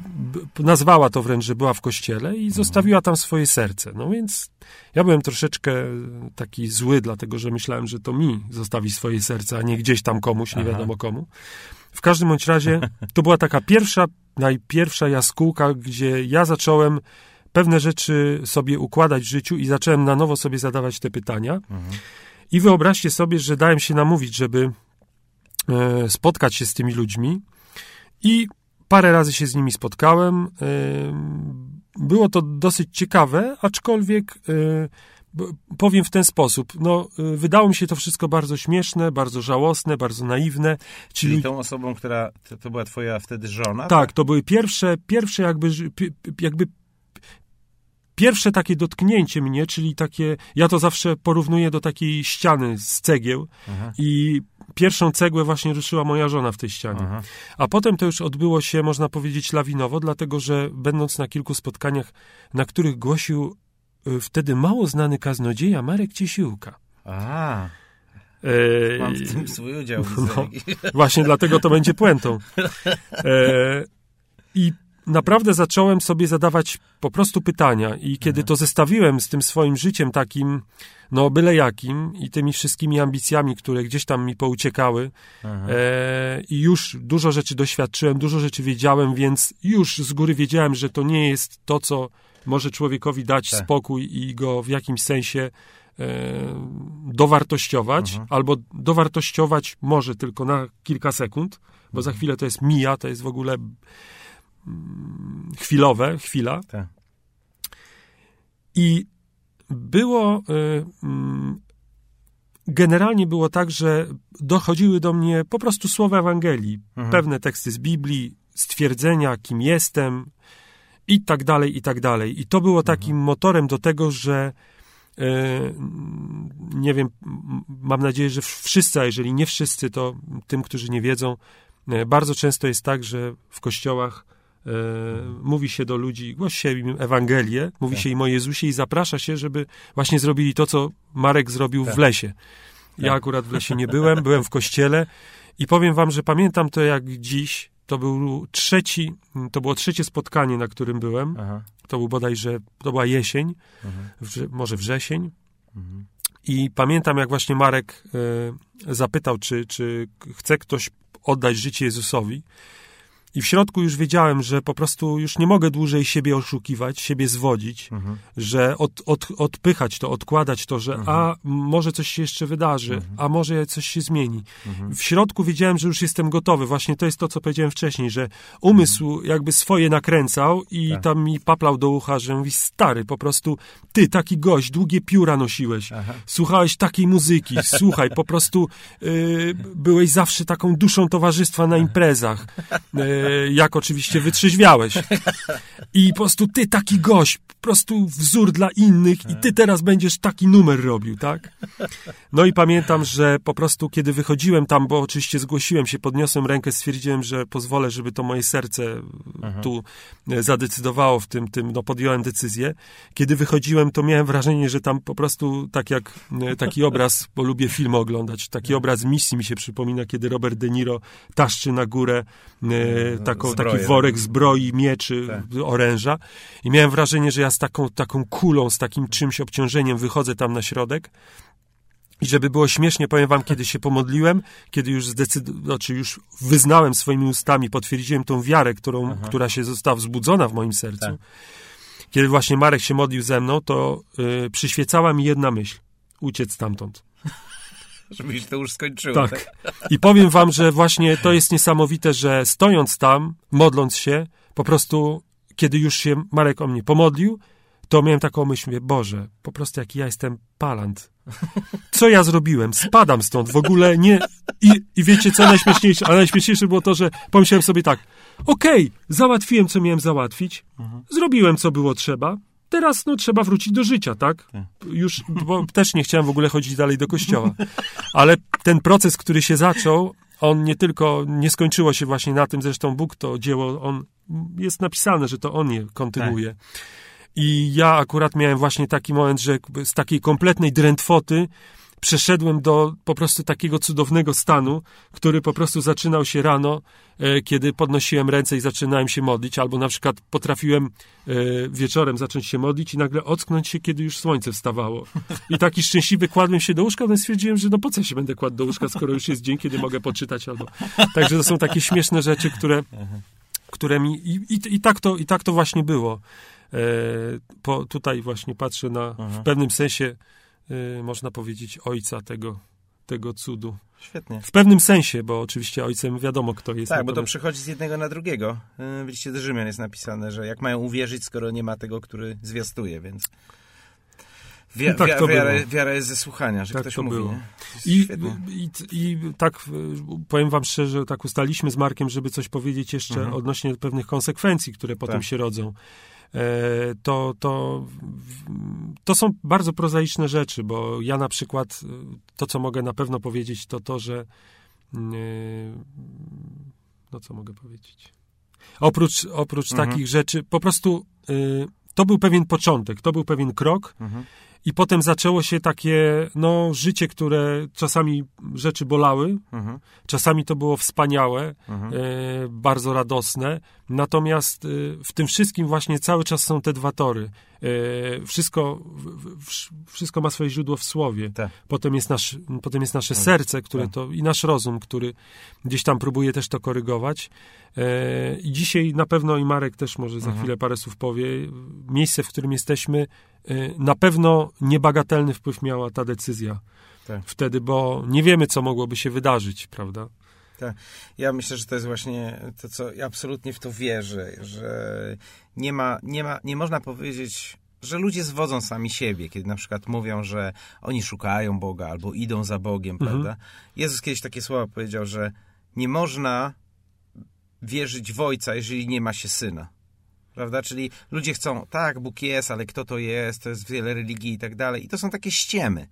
nazwała to wręcz, że była w kościele i zostawiła tam swoje serce. No więc ja byłem troszeczkę taki zły, dlatego że myślałem, że to mi zostawi swoje serce, a nie gdzieś tam komuś, nie Aha. wiadomo komu. W każdym bądź razie <laughs> to była taka pierwsza, najpierwsza jaskółka, gdzie ja zacząłem pewne rzeczy sobie układać w życiu i zacząłem na nowo sobie zadawać te pytania. Mhm. I wyobraźcie sobie, że dałem się namówić, żeby e, spotkać się z tymi ludźmi i parę razy się z nimi spotkałem. Było to dosyć ciekawe, aczkolwiek e, powiem w ten sposób. No, y, wydało mi się to wszystko bardzo śmieszne, bardzo żałosne, bardzo naiwne. Czyli, czyli tą osobą, która, to, to, była twoja wtedy żona? Tak, tak? to były pierwsze, pierwsze jakby, jakby pierwsze takie dotknięcie mnie, czyli takie, ja to zawsze porównuję do takiej ściany z cegieł Aha. i pierwszą cegłę właśnie ruszyła moja żona w tej ścianie. Aha. A potem to już odbyło się, można powiedzieć, lawinowo, dlatego że będąc na kilku spotkaniach, na których głosił y, wtedy mało znany kaznodzieja Marek Ciesiłka. A. E, Mam w tym swój udział. No, właśnie dlatego to będzie puentą. <laughs> E, I naprawdę zacząłem sobie zadawać po prostu pytania i kiedy to zestawiłem z tym swoim życiem takim, no byle jakim i tymi wszystkimi ambicjami, które gdzieś tam mi pouciekały e, i już dużo rzeczy doświadczyłem, dużo rzeczy wiedziałem, więc już z góry wiedziałem, że to nie jest to, co może człowiekowi dać tak. spokój i go w jakimś sensie e, dowartościować, albo dowartościować może tylko na kilka sekund, bo za chwilę to jest mija, to jest w ogóle chwilowe, chwila. Tak. I było. Y, mm, generalnie było tak, że dochodziły do mnie po prostu słowa Ewangelii, mhm. pewne teksty z Biblii, stwierdzenia, kim jestem i tak dalej, i tak dalej. I to było mhm. takim motorem do tego, że y, nie wiem, mam nadzieję, że wszyscy, a jeżeli nie wszyscy, to tym, którzy nie wiedzą, y, bardzo często jest tak, że w kościołach E, mówi się do ludzi, głosi się im Ewangelię, mówi tak. się im o Jezusie i zaprasza się, żeby właśnie zrobili to, co Marek zrobił tak. w lesie. Ja tak. akurat w lesie nie byłem, byłem w kościele i powiem wam, że pamiętam to jak dziś. To był trzeci, to było trzecie spotkanie, na którym byłem. Aha. To był bodajże, to była jesień, wrze, może wrzesień. Mhm. I pamiętam, jak właśnie Marek e, zapytał, czy, czy chce ktoś oddać życie Jezusowi. I w środku już wiedziałem, że po prostu już nie mogę dłużej siebie oszukiwać, siebie zwodzić, mhm. że od, od, odpychać to, odkładać to, że mhm. a może coś się jeszcze wydarzy, mhm. a może coś się zmieni. Mhm. W środku wiedziałem, że już jestem gotowy. Właśnie to jest to, co powiedziałem wcześniej, że umysł mhm. jakby swoje nakręcał i tak. tam mi paplał do ucha, że mówi, stary, po prostu ty, taki gość, długie pióra nosiłeś, Aha. słuchałeś takiej muzyki, słuchaj, po prostu y, byłeś zawsze taką duszą towarzystwa na imprezach. Y, <laughs> jak oczywiście wytrzeźwiałeś. I po prostu ty taki gość, po prostu wzór dla innych i ty teraz będziesz taki numer robił, tak? No i pamiętam, że po prostu kiedy wychodziłem tam, bo oczywiście zgłosiłem się, podniosłem rękę, stwierdziłem, że pozwolę, żeby to moje serce Aha. tu e, zadecydowało w tym, tym, no podjąłem decyzję. Kiedy wychodziłem, to miałem wrażenie, że tam po prostu tak jak e, taki obraz, bo lubię filmy oglądać, taki obraz misji mi się przypomina, kiedy Robert De Niro taszczy na górę e, taką, taki worek zbroi, mieczy, tak. oręża i miałem wrażenie, że ja z taką, taką kulą, z takim czymś obciążeniem wychodzę tam na środek i żeby było śmiesznie, powiem wam, kiedy się pomodliłem, kiedy już zdecydowałem, znaczy już wyznałem swoimi ustami, potwierdziłem tą wiarę, którą, która się została wzbudzona w moim sercu. Tak. Kiedy właśnie Marek się modlił ze mną, to y, przyświecała mi jedna myśl. Uciec stamtąd. Żebyś to już skończyło. Tak. tak. I powiem wam, że właśnie to jest niesamowite, że stojąc tam, modląc się, po prostu, kiedy już się Marek o mnie pomodlił, to miałem taką myśl, mówię, Boże, po prostu jaki ja jestem palant. Co ja zrobiłem? Spadam stąd, w ogóle nie... I, i wiecie, co najśmieszniejsze? Ale najśmieszniejsze było to, że pomyślałem sobie tak, okej, okay, załatwiłem, co miałem załatwić, mhm. zrobiłem, co było trzeba, teraz no, trzeba wrócić do życia, tak? tak? Już, bo też nie chciałem w ogóle chodzić dalej do kościoła. Ale ten proces, który się zaczął, on nie tylko, nie skończyło się właśnie na tym, zresztą Bóg to dzieło, on, jest napisane, że to On je kontynuuje. Tak. I ja akurat miałem właśnie taki moment, że z takiej kompletnej drętwoty przeszedłem do po prostu takiego cudownego stanu, który po prostu zaczynał się rano, e, kiedy podnosiłem ręce i zaczynałem się modlić, albo na przykład potrafiłem e, wieczorem zacząć się modlić i nagle ocknąć się, kiedy już słońce wstawało. I taki szczęśliwy kładłem się do łóżka, no stwierdziłem, że no po co się będę kładł do łóżka, skoro już jest dzień, kiedy mogę poczytać albo... Także to są takie śmieszne rzeczy, które, które mi... I, i, i tak, to, i tak to właśnie było. E, po, tutaj właśnie patrzę na, w pewnym sensie można powiedzieć, ojca tego, tego cudu. Świetnie. W pewnym sensie, bo oczywiście ojcem wiadomo, kto jest. Tak, bo to przychodzi z jednego na drugiego. Y, w liście do Rzymian jest napisane, że jak mają uwierzyć, skoro nie ma tego, który zwiastuje, więc... Wi- tak wiara, wiara jest ze słuchania, że Tak ktoś to mówi. było. I, i, I tak e, powiem wam szczerze, tak ustaliśmy z Markiem, żeby coś powiedzieć jeszcze Mhm. odnośnie pewnych konsekwencji, które potem Tak. się rodzą. E, to, to, to są bardzo prozaiczne rzeczy, bo ja na przykład e, to, co mogę na pewno powiedzieć, to to, że mm, e, no co mogę powiedzieć? Oprócz, oprócz Mhm. takich rzeczy, po prostu to był pewien początek, to był pewien krok, Mhm. I potem zaczęło się takie, no, życie, które czasami rzeczy bolały, Mhm. czasami to było wspaniałe, Mhm. e, bardzo radosne. Natomiast e, w tym wszystkim właśnie cały czas są te dwa tory. E, wszystko, w, w, wszystko ma swoje źródło w słowie. Tak. Potem jest, nasz, potem jest nasze serce, które Tak. to i nasz rozum, który gdzieś tam próbuje też to korygować. E, I dzisiaj na pewno i Marek też może za Mhm. chwilę parę słów powie. Miejsce, w którym jesteśmy, na pewno niebagatelny wpływ miała ta decyzja Tak. wtedy, bo nie wiemy, co mogłoby się wydarzyć, prawda? Ja myślę, że to jest właśnie to, co ja absolutnie w to wierzę, że nie ma, nie ma, nie można powiedzieć, że ludzie zwodzą sami siebie, kiedy na przykład mówią, że oni szukają Boga albo idą za Bogiem, Mhm. prawda? Jezus kiedyś takie słowa powiedział, że nie można wierzyć w Ojca, jeżeli nie ma się Syna. Prawda? Czyli ludzie chcą, tak, Bóg jest, ale kto to jest, to jest wiele religii i tak dalej. I to są takie ściemy.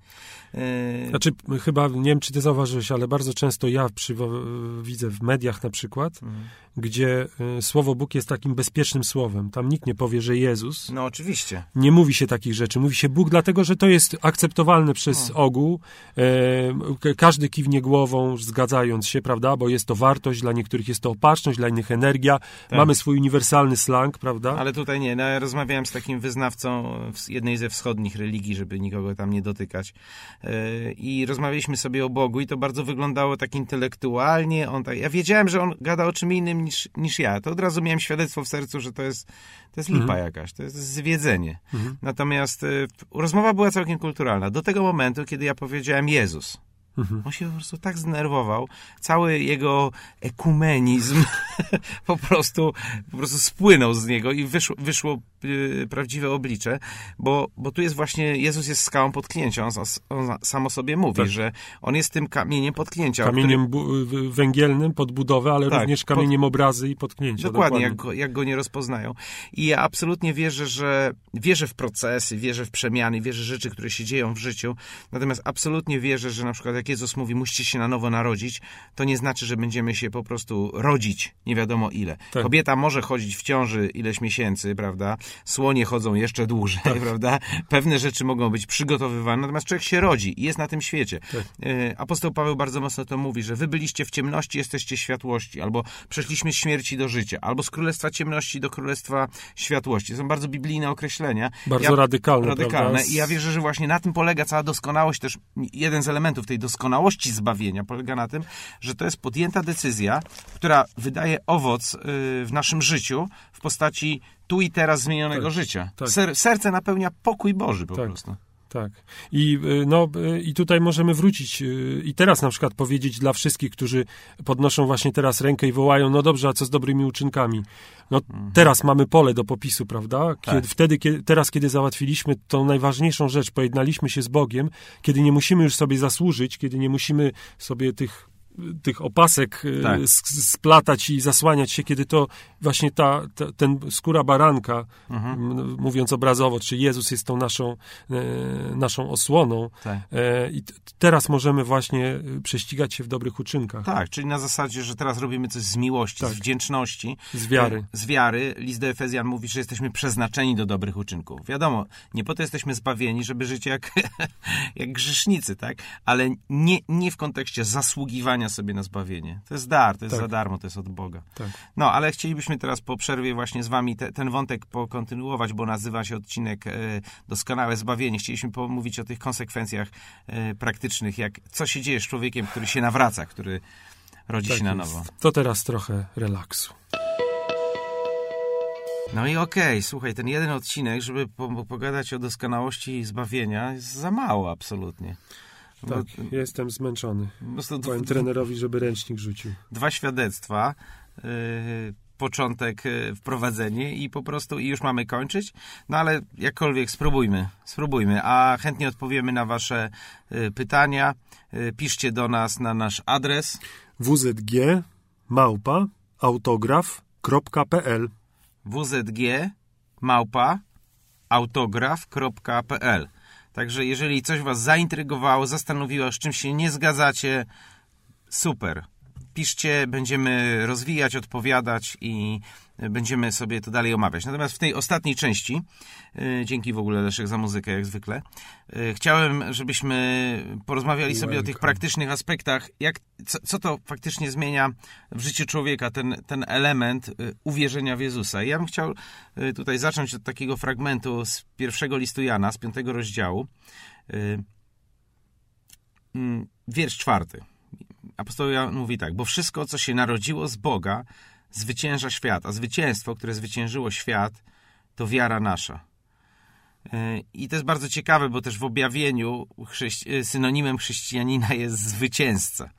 Yy, Znaczy, chyba, nie wiem, czy ty zauważyłeś, ale bardzo często ja przywo- widzę w mediach na przykład, Mhm. gdzie y, słowo Bóg jest takim bezpiecznym słowem. Tam nikt nie powie, że Jezus. no oczywiście. Nie mówi się takich rzeczy. Mówi się Bóg, dlatego że to jest akceptowalne przez No. ogół. E, k- każdy kiwnie głową, zgadzając się, prawda? Bo jest to wartość, dla niektórych jest to opatrzność, dla innych energia. Tak. Mamy swój uniwersalny slang, prawda? Ale tutaj nie. No, ja rozmawiałem z takim wyznawcą jednej ze wschodnich religii, żeby nikogo tam nie dotykać. Yy, I rozmawialiśmy sobie o Bogu i to bardzo wyglądało tak intelektualnie. On tak, ja wiedziałem, że on gada o czym innym niż, niż ja. To od razu miałem świadectwo w sercu, że to jest, to jest lipa Mhm. jakaś, to jest zwiedzenie. Mhm. Natomiast yy, rozmowa była całkiem kulturalna. Do tego momentu, kiedy ja powiedziałem Jezus. Mhm. On się po prostu tak zdenerwował. Cały jego ekumenizm <laughs> po prostu, po prostu spłynął z niego i wyszło, wyszło prawdziwe oblicze, bo, bo tu jest właśnie, Jezus jest skałą podklęcia. On, on sam o sobie mówi, Tak. że on jest tym kamieniem podklęcia. o Kamieniem w- węgielnym pod budowę, ale Tak, również pod- kamieniem obrazy i potknięcia. Dokładnie, Jak, go, jak go nie rozpoznają. I ja absolutnie wierzę, że wierzę w procesy, wierzę w przemiany, wierzę w rzeczy, które się dzieją w życiu. Natomiast absolutnie wierzę, że na przykład jak Jezus mówi, musicie się na nowo narodzić, to nie znaczy, że będziemy się po prostu rodzić nie wiadomo ile. Tak. Kobieta może chodzić w ciąży ileś miesięcy, prawda? Słonie chodzą jeszcze dłużej, Tak. prawda? Pewne rzeczy mogą być przygotowywane, natomiast człowiek się rodzi i jest na tym świecie. Tak. E, Apostoł Paweł bardzo mocno to mówi, że wy byliście w ciemności, jesteście światłości, albo przeszliśmy z śmierci do życia, albo z królestwa ciemności do królestwa światłości. To są bardzo biblijne określenia. Bardzo Ja- radykalne. Radykalne. prawda? I ja wierzę, że właśnie na tym polega cała doskonałość, też jeden z elementów tej doskonałości zbawienia polega na tym, że to jest podjęta decyzja, która wydaje owoc y, w naszym życiu w postaci tu i teraz zmienionego Tak, życia. tak. Ser, serce napełnia pokój Boży po Tak. prostu. Tak. I, y, no, y, I tutaj możemy wrócić y, i teraz na przykład powiedzieć dla wszystkich, którzy podnoszą właśnie teraz rękę i wołają, no dobrze, a co z dobrymi uczynkami? No teraz mamy pole do popisu, prawda? Kiedy, Mhm. Tak. Wtedy, kiedy, teraz, kiedy załatwiliśmy tą najważniejszą rzecz, pojednaliśmy się z Bogiem, kiedy nie musimy już sobie zasłużyć, kiedy nie musimy sobie tych tych opasek y, Tak. splatać i zasłaniać się, kiedy to właśnie ta, ta ten skóra baranka, Mhm. m, mówiąc obrazowo, czy Jezus jest tą naszą, e, naszą osłoną. Tak. E, I t- teraz możemy właśnie e, prześcigać się w dobrych uczynkach. Tak, czyli na zasadzie, że teraz robimy coś z miłości, Tak. z wdzięczności. Z wiary. Z wiary. List do Efezjan mówi, że jesteśmy przeznaczeni do dobrych uczynków. Wiadomo, nie po to jesteśmy zbawieni, żeby żyć jak, <laughs> jak grzesznicy, tak? Ale nie, nie w kontekście zasługiwania sobie na zbawienie. To jest dar, to jest Tak. za darmo, to jest od Boga. Tak. No, ale chcielibyśmy teraz po przerwie właśnie z wami te, ten wątek pokontynuować, bo nazywa się odcinek e, Doskonałe Zbawienie. Chcieliśmy pomówić o tych konsekwencjach e, praktycznych, jak co się dzieje z człowiekiem, który się nawraca, który rodzi Tak się na jest. nowo. To teraz trochę relaksu. No i okej, słuchaj, ten jeden odcinek, żeby po, pogadać o doskonałości zbawienia, jest za mało absolutnie. Bo Tak, jestem zmęczony. Powiem trenerowi, żeby ręcznik rzucił. dwa świadectwa. Yy, początek, e, wprowadzenie i po prostu i już mamy kończyć. No ale jakkolwiek spróbujmy, spróbujmy, a chętnie odpowiemy na wasze e, pytania. E, piszcie do nas na nasz adres wzg małpa autograf.pl wzg małpa autograf.pl Także jeżeli coś was zaintrygowało, zastanowiło, z czym się nie zgadzacie, super piszcie, będziemy rozwijać, odpowiadać i będziemy sobie to dalej omawiać. Natomiast w tej ostatniej części, y, dzięki w ogóle Leszek za muzykę, jak zwykle, y, chciałem, żebyśmy porozmawiali sobie o tych praktycznych aspektach, jak, co, co, to faktycznie zmienia w życiu człowieka, ten, ten element y, uwierzenia w Jezusa. I ja bym chciał tutaj zacząć od takiego fragmentu z pierwszego listu Jana, z piątego rozdziału, mm, wiersz czwarty apostoł Jan mówi tak, bo wszystko, co się narodziło z Boga, zwycięża świat, a zwycięstwo, które zwyciężyło świat, to wiara nasza. E, I to jest bardzo ciekawe, bo też w objawieniu chrześci- synonimem chrześcijanina jest zwycięzca.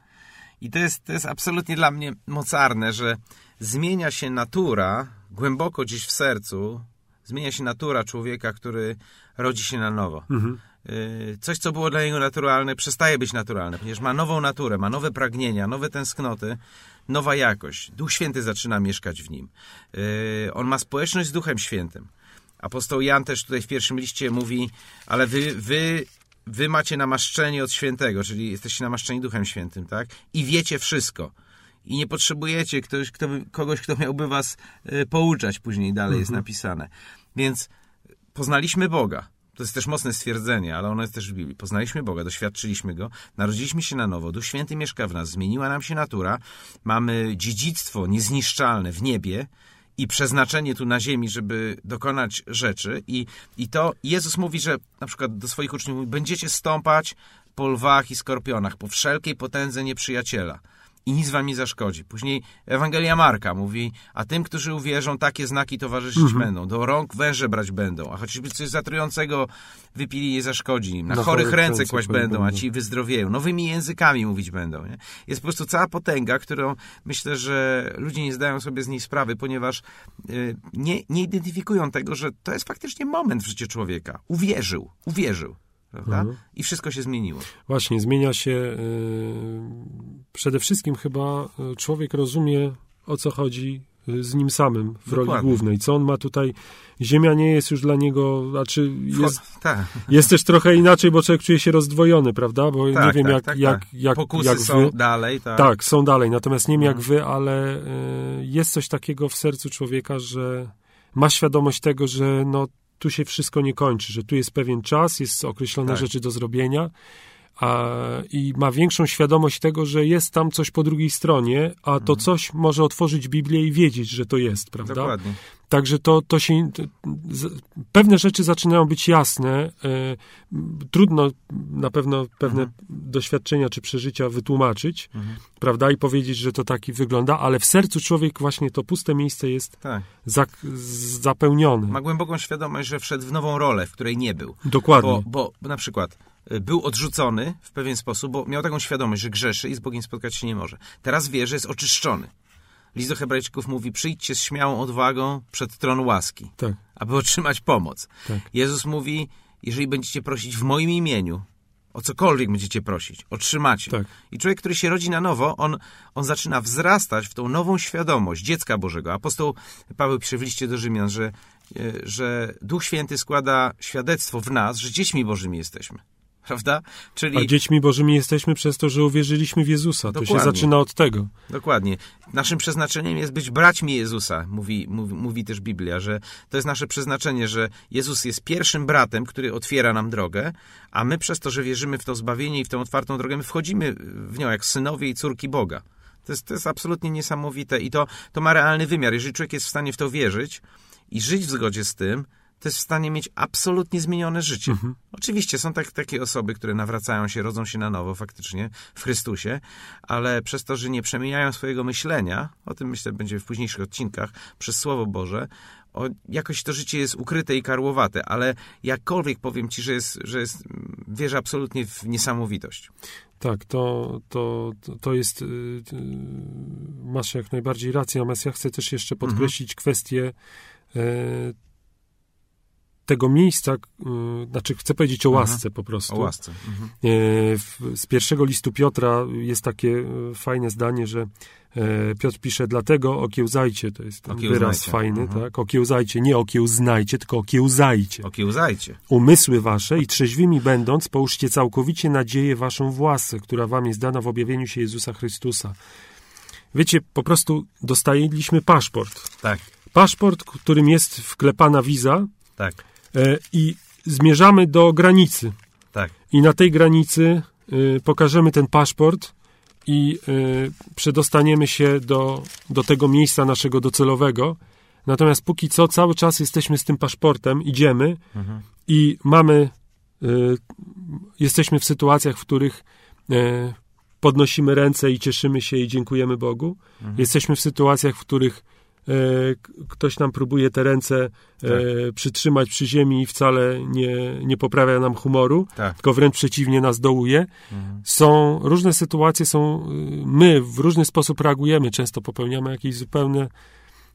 I to jest, to jest absolutnie dla mnie mocarne, że zmienia się natura głęboko gdzieś w sercu, zmienia się natura człowieka, który rodzi się na nowo. Mhm. Y, coś, co było dla niego naturalne, przestaje być naturalne, ponieważ ma nową naturę, ma nowe pragnienia, nowe tęsknoty, nowa jakość. Duch Święty zaczyna mieszkać w nim. Y, on ma społeczność z Duchem Świętym. Apostoł Jan też tutaj w pierwszym liście mówi, ale wy, wy, wy macie namaszczenie od świętego, czyli jesteście namaszczeni Duchem Świętym, tak? I wiecie wszystko. I nie potrzebujecie ktoś, kto, kogoś, kto miałby was y, pouczać, później dalej mhm. jest napisane. Więc poznaliśmy Boga to jest też mocne stwierdzenie, ale ono jest też w Biblii. Poznaliśmy Boga, doświadczyliśmy Go, narodziliśmy się na nowo, Duch Święty mieszka w nas, zmieniła nam się natura, mamy dziedzictwo niezniszczalne w niebie i przeznaczenie tu na ziemi, żeby dokonać rzeczy. I, i to Jezus mówi, że na przykład do swoich uczniów mówi, będziecie stąpać po lwach i skorpionach, po wszelkiej potędze nieprzyjaciela i nic wam nie zaszkodzi. Później Ewangelia Marka mówi, a tym, którzy uwierzą, takie znaki towarzyszyć mhm. będą. Do rąk węże brać będą, a choćby coś zatrującego wypili, nie zaszkodzi im. Na, na chorych ręce kłaść będą, a ci wyzdrowieją. Nowymi językami mówić będą. Nie? Jest po prostu cała potęga, którą myślę, że ludzie nie zdają sobie z niej sprawy, ponieważ y, nie, nie identyfikują tego, że to jest faktycznie moment w życiu człowieka. Uwierzył, uwierzył prawda? Mhm. I wszystko się zmieniło. Właśnie, zmienia się. Przede wszystkim chyba y, człowiek rozumie, o co chodzi y, z nim samym w Dokładnie. roli głównej. Co on ma tutaj. Ziemia nie jest już dla niego, znaczy jest, tak. jest też trochę inaczej, bo człowiek czuje się rozdwojony, prawda? Bo tak, nie wiem, tak, jak, tak, jak, tak. jak, Pokusy jak są dalej, tak. Tak, są dalej. Natomiast nie wiem, jak mhm. wy, ale y, jest coś takiego w sercu człowieka, że ma świadomość tego, że no, tu się wszystko nie kończy, że tu jest pewien czas, jest określone tak. rzeczy do zrobienia a, i ma większą świadomość tego, że jest tam coś po drugiej stronie, a to mhm. coś może otworzyć Biblię i wiedzieć, że to jest, prawda? Dokładnie. Także to, to się. pewne rzeczy zaczynają być jasne. E, trudno na pewno pewne mhm. doświadczenia czy przeżycia wytłumaczyć, mhm. prawda? I powiedzieć, że to taki wygląda, ale w sercu człowiek właśnie to puste miejsce jest tak. za, zapełnione. Ma głęboką świadomość, że wszedł w nową rolę, w której nie był. Dokładnie. Bo, bo na przykład był odrzucony w pewien sposób, bo miał taką świadomość, że grzeszy i z Bogiem spotkać się nie może. Teraz wie, że jest oczyszczony. List do Hebrajczyków mówi: przyjdźcie z śmiałą odwagą przed tron łaski, tak. aby otrzymać pomoc. Tak. Jezus mówi: jeżeli będziecie prosić w moim imieniu, o cokolwiek będziecie prosić, otrzymacie. Tak. I człowiek, który się rodzi na nowo, on, on zaczyna wzrastać w tą nową świadomość dziecka Bożego. Apostoł Paweł pisze w liście do Rzymian, że, e, że Duch Święty składa świadectwo w nas, że dziećmi Bożymi jesteśmy prawda? Czyli... A dziećmi Bożymi jesteśmy przez to, że uwierzyliśmy w Jezusa. Dokładnie. To się zaczyna od tego. Dokładnie. Naszym przeznaczeniem jest być braćmi Jezusa, mówi, mówi, mówi też Biblia, że to jest nasze przeznaczenie, że Jezus jest pierwszym bratem, który otwiera nam drogę, a my przez to, że wierzymy w to zbawienie i w tę otwartą drogę, my wchodzimy w nią jak synowie i córki Boga. To jest, to jest absolutnie niesamowite i to, to ma realny wymiar. Jeżeli człowiek jest w stanie w to wierzyć i żyć w zgodzie z tym, to jest w stanie mieć absolutnie zmienione życie. Mhm. Oczywiście są tak, takie osoby, które nawracają się, rodzą się na nowo faktycznie w Chrystusie, ale przez to, że nie przemieniają swojego myślenia, o tym myślę będzie w późniejszych odcinkach, przez Słowo Boże, o, jakoś to życie jest ukryte i karłowate, ale jakkolwiek powiem ci, że jest, że jest wierzę absolutnie w niesamowitość. Tak, to, to, to jest, y, y, masz jak najbardziej rację, natomiast ja chcę też jeszcze Mhm. podkreślić kwestię e, tego miejsca, y, znaczy chcę powiedzieć o Mhm. łasce po prostu. O łasce. Mhm. E, Z pierwszego listu Piotra jest takie e, fajne zdanie, że e, Piotr pisze, dlatego okiełzajcie, to jest ten Okiełznajcie. wyraz fajny, Mhm. tak? Okiełzajcie, nie okiełznajcie, tylko okiełzajcie. Okiełzajcie. Umysły wasze i trzeźwymi będąc, połóżcie całkowicie nadzieję waszą w łasce, która wam jest dana w objawieniu się Jezusa Chrystusa. Wiecie, po prostu dostaliśmy paszport. Tak, Paszport, którym jest wklepana wiza tak, i zmierzamy do granicy. tak. I na tej granicy y, pokażemy ten paszport i y, przedostaniemy się do, do tego miejsca naszego docelowego. Natomiast póki co cały czas jesteśmy z tym paszportem, idziemy Mhm. i mamy, y, jesteśmy w sytuacjach, w których podnosimy ręce i cieszymy się i dziękujemy Bogu. Mhm. Jesteśmy w sytuacjach, w których e, ktoś nam próbuje te ręce e, Tak. przytrzymać przy ziemi i wcale nie, nie poprawia nam humoru, Tak. tylko wręcz przeciwnie nas dołuje. Mhm. Są różne sytuacje, są y, my w różny sposób reagujemy, często popełniamy jakieś zupełnie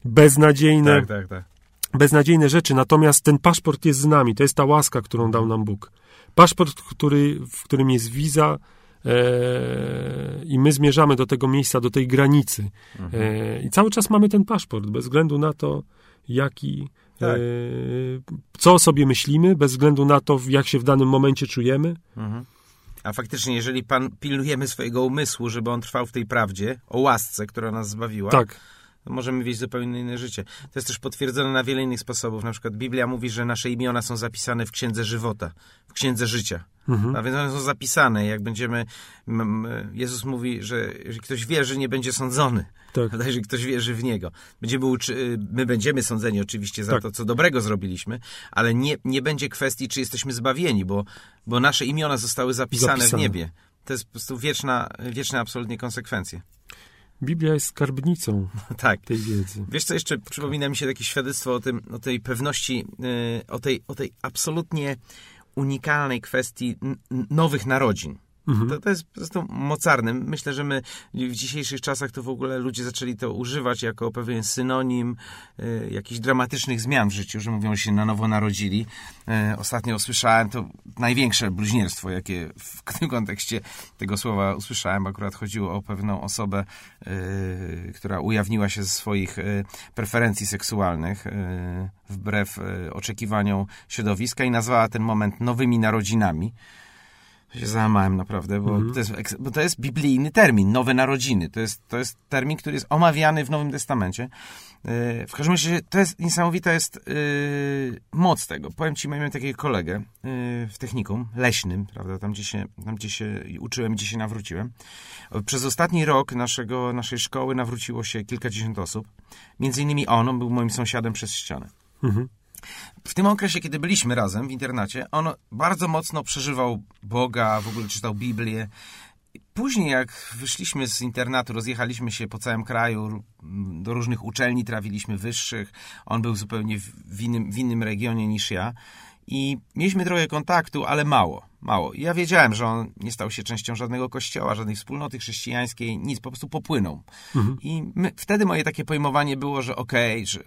beznadziejne, Tak, tak, tak. beznadziejne rzeczy, natomiast ten paszport jest z nami, to jest ta łaska, którą dał nam Bóg. Paszport, który, w którym jest wiza e, i my zmierzamy do tego miejsca, do tej granicy. Mhm. E, I cały czas mamy ten paszport, bez względu na to, jaki, Tak. e, co o sobie myślimy, bez względu na to, jak się w danym momencie czujemy. Mhm. A faktycznie, jeżeli pan pilnujemy swojego umysłu, żeby on trwał w tej prawdzie, o łasce, która nas zbawiła, Tak, możemy wieść zupełnie inne życie. To jest też potwierdzone na wiele innych sposobów. Na przykład Biblia mówi, że nasze imiona są zapisane w Księdze Żywota, w Księdze Życia. mhm. A więc one są zapisane. Jak będziemy... Jezus mówi, że jeżeli ktoś wierzy, nie będzie sądzony. tak. Prawda? Jeżeli ktoś wierzy w Niego. Będziemy uczy... My będziemy sądzeni oczywiście za Tak. to, co dobrego zrobiliśmy, ale nie, nie będzie kwestii, czy jesteśmy zbawieni, bo, bo nasze imiona zostały zapisane, Zapisane. w niebie. To jest po prostu wieczna, wieczne absolutnie konsekwencje. Biblia jest skarbnicą <laughs> tak. tej wiedzy. Wiesz co, jeszcze przypomina mi się takie świadectwo o, tym, o tej pewności, yy, o, tej, o tej absolutnie unikalnej kwestii nowych narodzin. Mhm. To, to jest po prostu mocarne. Myślę, że my w dzisiejszych czasach to w ogóle ludzie zaczęli to używać jako pewien synonim y, jakichś dramatycznych zmian w życiu, że mówią, że się na nowo narodzili. Y, ostatnio usłyszałem to największe bluźnierstwo, jakie <laughs> w tym kontekście tego słowa usłyszałem. Akurat chodziło o pewną osobę, y, która ujawniła się ze swoich preferencji seksualnych wbrew oczekiwaniom środowiska i nazwała ten moment nowymi narodzinami. Się załamałem naprawdę, bo, Mhm. to jest, bo to jest biblijny termin, nowe narodziny. To jest, to jest termin, który jest omawiany w Nowym Testamencie. Yy, W każdym razie to jest niesamowita jest yy, moc tego. Powiem ci, miałem takiego kolegę yy, w technikum leśnym, prawda, tam gdzie, się, tam gdzie się uczyłem, gdzie się nawróciłem. Przez ostatni rok naszego, naszej szkoły nawróciło się kilkadziesiąt osób. Między innymi on, on był moim sąsiadem przez ścianę Mhm. W tym okresie, kiedy byliśmy razem w internacie, on bardzo mocno przeżywał Boga, w ogóle czytał Biblię. Później, jak wyszliśmy z internatu, rozjechaliśmy się po całym kraju, do różnych uczelni trafiliśmy wyższych. On był zupełnie w innym, w innym regionie niż ja. I mieliśmy trochę kontaktu, ale mało, mało. I ja wiedziałem, że on nie stał się częścią żadnego kościoła, żadnej wspólnoty chrześcijańskiej, nic, po prostu popłynął. Mhm. I my, wtedy moje takie pojmowanie było, że okej, że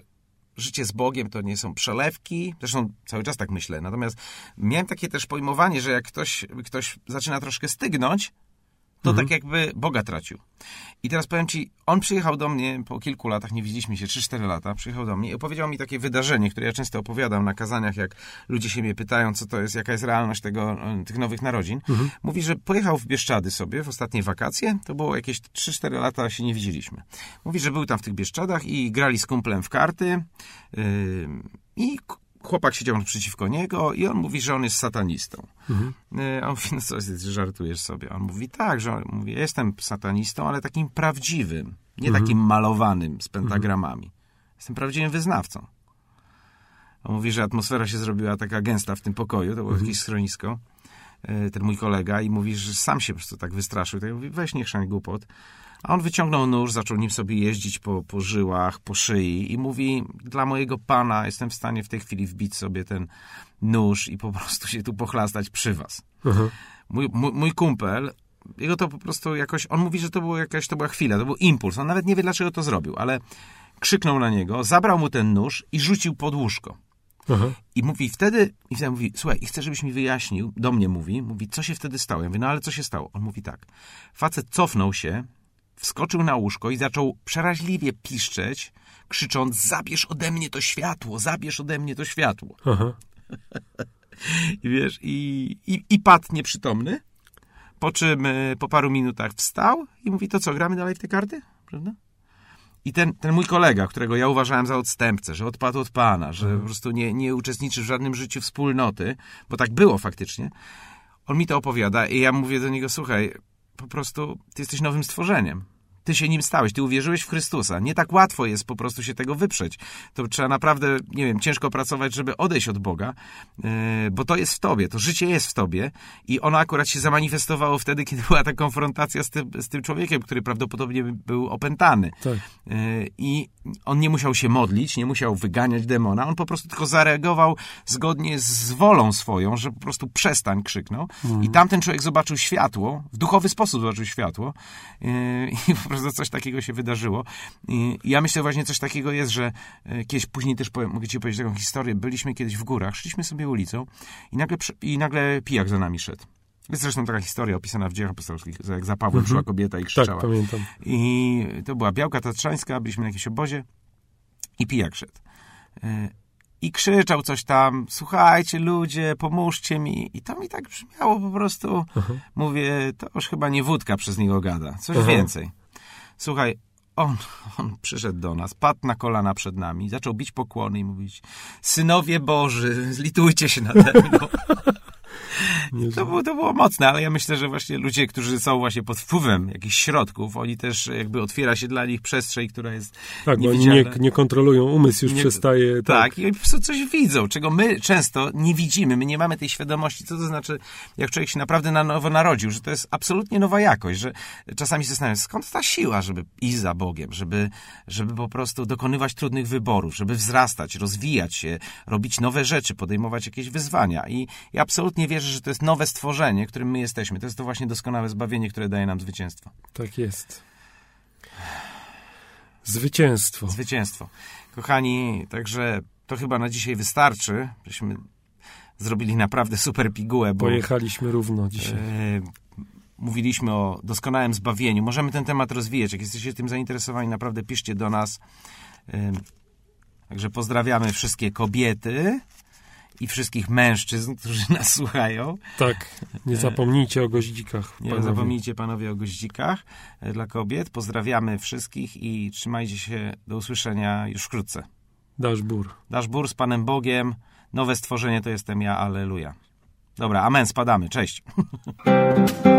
życie z Bogiem to nie są przelewki. Zresztą cały czas tak myślę. Natomiast miałem takie też pojmowanie, że jak ktoś, ktoś zaczyna troszkę stygnąć, to Mhm. tak jakby Boga tracił. I teraz powiem ci, on przyjechał do mnie po kilku latach, nie widzieliśmy się, 3-4 lata, przyjechał do mnie i opowiedział mi takie wydarzenie, które ja często opowiadam na kazaniach, jak ludzie się mnie pytają, co to jest, jaka jest realność tego, e, tych nowych narodzin. Mhm. Mówi, że pojechał w Bieszczady sobie w ostatnie wakacje, to było jakieś 3-4 lata się nie widzieliśmy. Mówi, że był tam w tych Bieszczadach i grali z kumplem w karty yy, i chłopak siedział przeciwko niego i on mówi, że on jest satanistą. Mhm. Yy, A on mówi, no co, żartujesz sobie. On mówi, tak, że mówi, jestem satanistą, ale takim prawdziwym, nie Mhm. takim malowanym z pentagramami. Jestem prawdziwym wyznawcą. On mówi, że atmosfera się zrobiła taka gęsta w tym pokoju, to było Mhm. jakieś schronisko. e, ten mój kolega i mówi, że sam się po prostu tak wystraszył. To ja mówię, weź nie chrzań głupot. A on wyciągnął nóż, zaczął nim sobie jeździć po, po żyłach, po szyi i mówi, dla mojego pana jestem w stanie w tej chwili wbić sobie ten nóż i po prostu się tu pochlastać przy was. Aha. Mój, mój, mój kumpel, jego to po prostu jakoś, on mówi, że to była jakaś, to była chwila, to był impuls. On nawet nie wie, dlaczego to zrobił, ale krzyknął na niego, zabrał mu ten nóż i rzucił pod łóżko. Aha. I mówi wtedy, i wtedy mówi, słuchaj, i chcę, żebyś mi wyjaśnił, do mnie mówi, mówi, co się wtedy stało? Ja mówię, no ale co się stało? On mówi tak, facet cofnął się, wskoczył na łóżko i zaczął przeraźliwie piszczeć, krzycząc, zabierz ode mnie to światło, zabierz ode mnie to światło. Aha. <laughs> I wiesz, i, i, i padł nieprzytomny, po czym e, po paru minutach wstał i mówi, to co, gramy dalej w te karty? Prawda? I ten, ten mój kolega, którego ja uważałem za odstępcę, że odpadł od pana, że po prostu nie, nie uczestniczy w żadnym życiu wspólnoty, bo tak było faktycznie, on mi to opowiada i ja mówię do niego, słuchaj, po prostu ty jesteś nowym stworzeniem. Ty się nim stałeś, ty uwierzyłeś w Chrystusa. Nie tak łatwo jest po prostu się tego wyprzeć. To trzeba naprawdę, nie wiem, ciężko pracować, żeby odejść od Boga, yy, bo to jest w tobie, to życie jest w tobie i ono akurat się zamanifestowało wtedy, kiedy była ta konfrontacja z tym, z tym człowiekiem, który prawdopodobnie był opętany. Tak. Yy, I on nie musiał się modlić, nie musiał wyganiać demona, on po prostu tylko zareagował zgodnie z wolą swoją, że po prostu przestań, krzyknął. I tamten człowiek zobaczył światło, w duchowy sposób zobaczył światło yy, i po prostu coś takiego się wydarzyło. I ja myślę właśnie coś takiego jest, że yy, kiedyś później też powiem, mogę ci powiedzieć taką historię. Byliśmy kiedyś w górach, szliśmy sobie ulicą i nagle, i nagle pijak za nami szedł. Jest zresztą taka historia opisana w dziejach apostolskich, jak za Pawłem szła kobieta i Tak, krzyczała. pamiętam. I to była Białka Tatrzańska, byliśmy na jakimś obozie i pijak szedł. Yy, I krzyczał coś tam, słuchajcie ludzie, pomóżcie mi. I to mi tak brzmiało po prostu. Mówię, to już chyba nie wódka przez niego gada, coś Aha. więcej. Słuchaj, on, on przyszedł do nas, padł na kolana przed nami, zaczął bić pokłony i mówić, synowie Boży, zlitujcie się nade mną. <laughs> To było, to było mocne, ale ja myślę, że właśnie ludzie, którzy są właśnie pod wpływem jakichś środków, oni też jakby otwiera się dla nich przestrzeń, która jest tak, bo oni nie, nie kontrolują, umysł już Nie- przestaje... Tak. Tak, i oni po prostu coś widzą, czego my często nie widzimy. My nie mamy tej świadomości, co to znaczy, jak człowiek się naprawdę na nowo narodził, że to jest absolutnie nowa jakość, że czasami się zastanawiam, skąd ta siła, żeby iść za Bogiem, żeby, żeby po prostu dokonywać trudnych wyborów, żeby wzrastać, rozwijać się, robić nowe rzeczy, podejmować jakieś wyzwania. I ja absolutnie wierzę, że to jest nowe stworzenie, którym my jesteśmy. To jest to właśnie doskonałe zbawienie, które daje nam zwycięstwo. Tak jest. Zwycięstwo. Zwycięstwo. Kochani, także to chyba na dzisiaj wystarczy. Żeśmy zrobili naprawdę super pigułę, bo Pojechaliśmy równo dzisiaj. e, mówiliśmy o doskonałym zbawieniu. Możemy ten temat rozwijać. Jak jesteście tym zainteresowani, naprawdę piszcie do nas. E, Także pozdrawiamy wszystkie kobiety i wszystkich mężczyzn, którzy <laughs> nas słuchają. Tak, nie zapomnijcie o goździkach. Nie panowie. zapomnijcie panowie o goździkach e, dla kobiet. Pozdrawiamy wszystkich i trzymajcie się. Do usłyszenia już wkrótce. Dasz bór. Dasz bór z Panem Bogiem. Nowe stworzenie to jestem ja. Aleluja. Dobra, amen. Spadamy. Cześć. <laughs>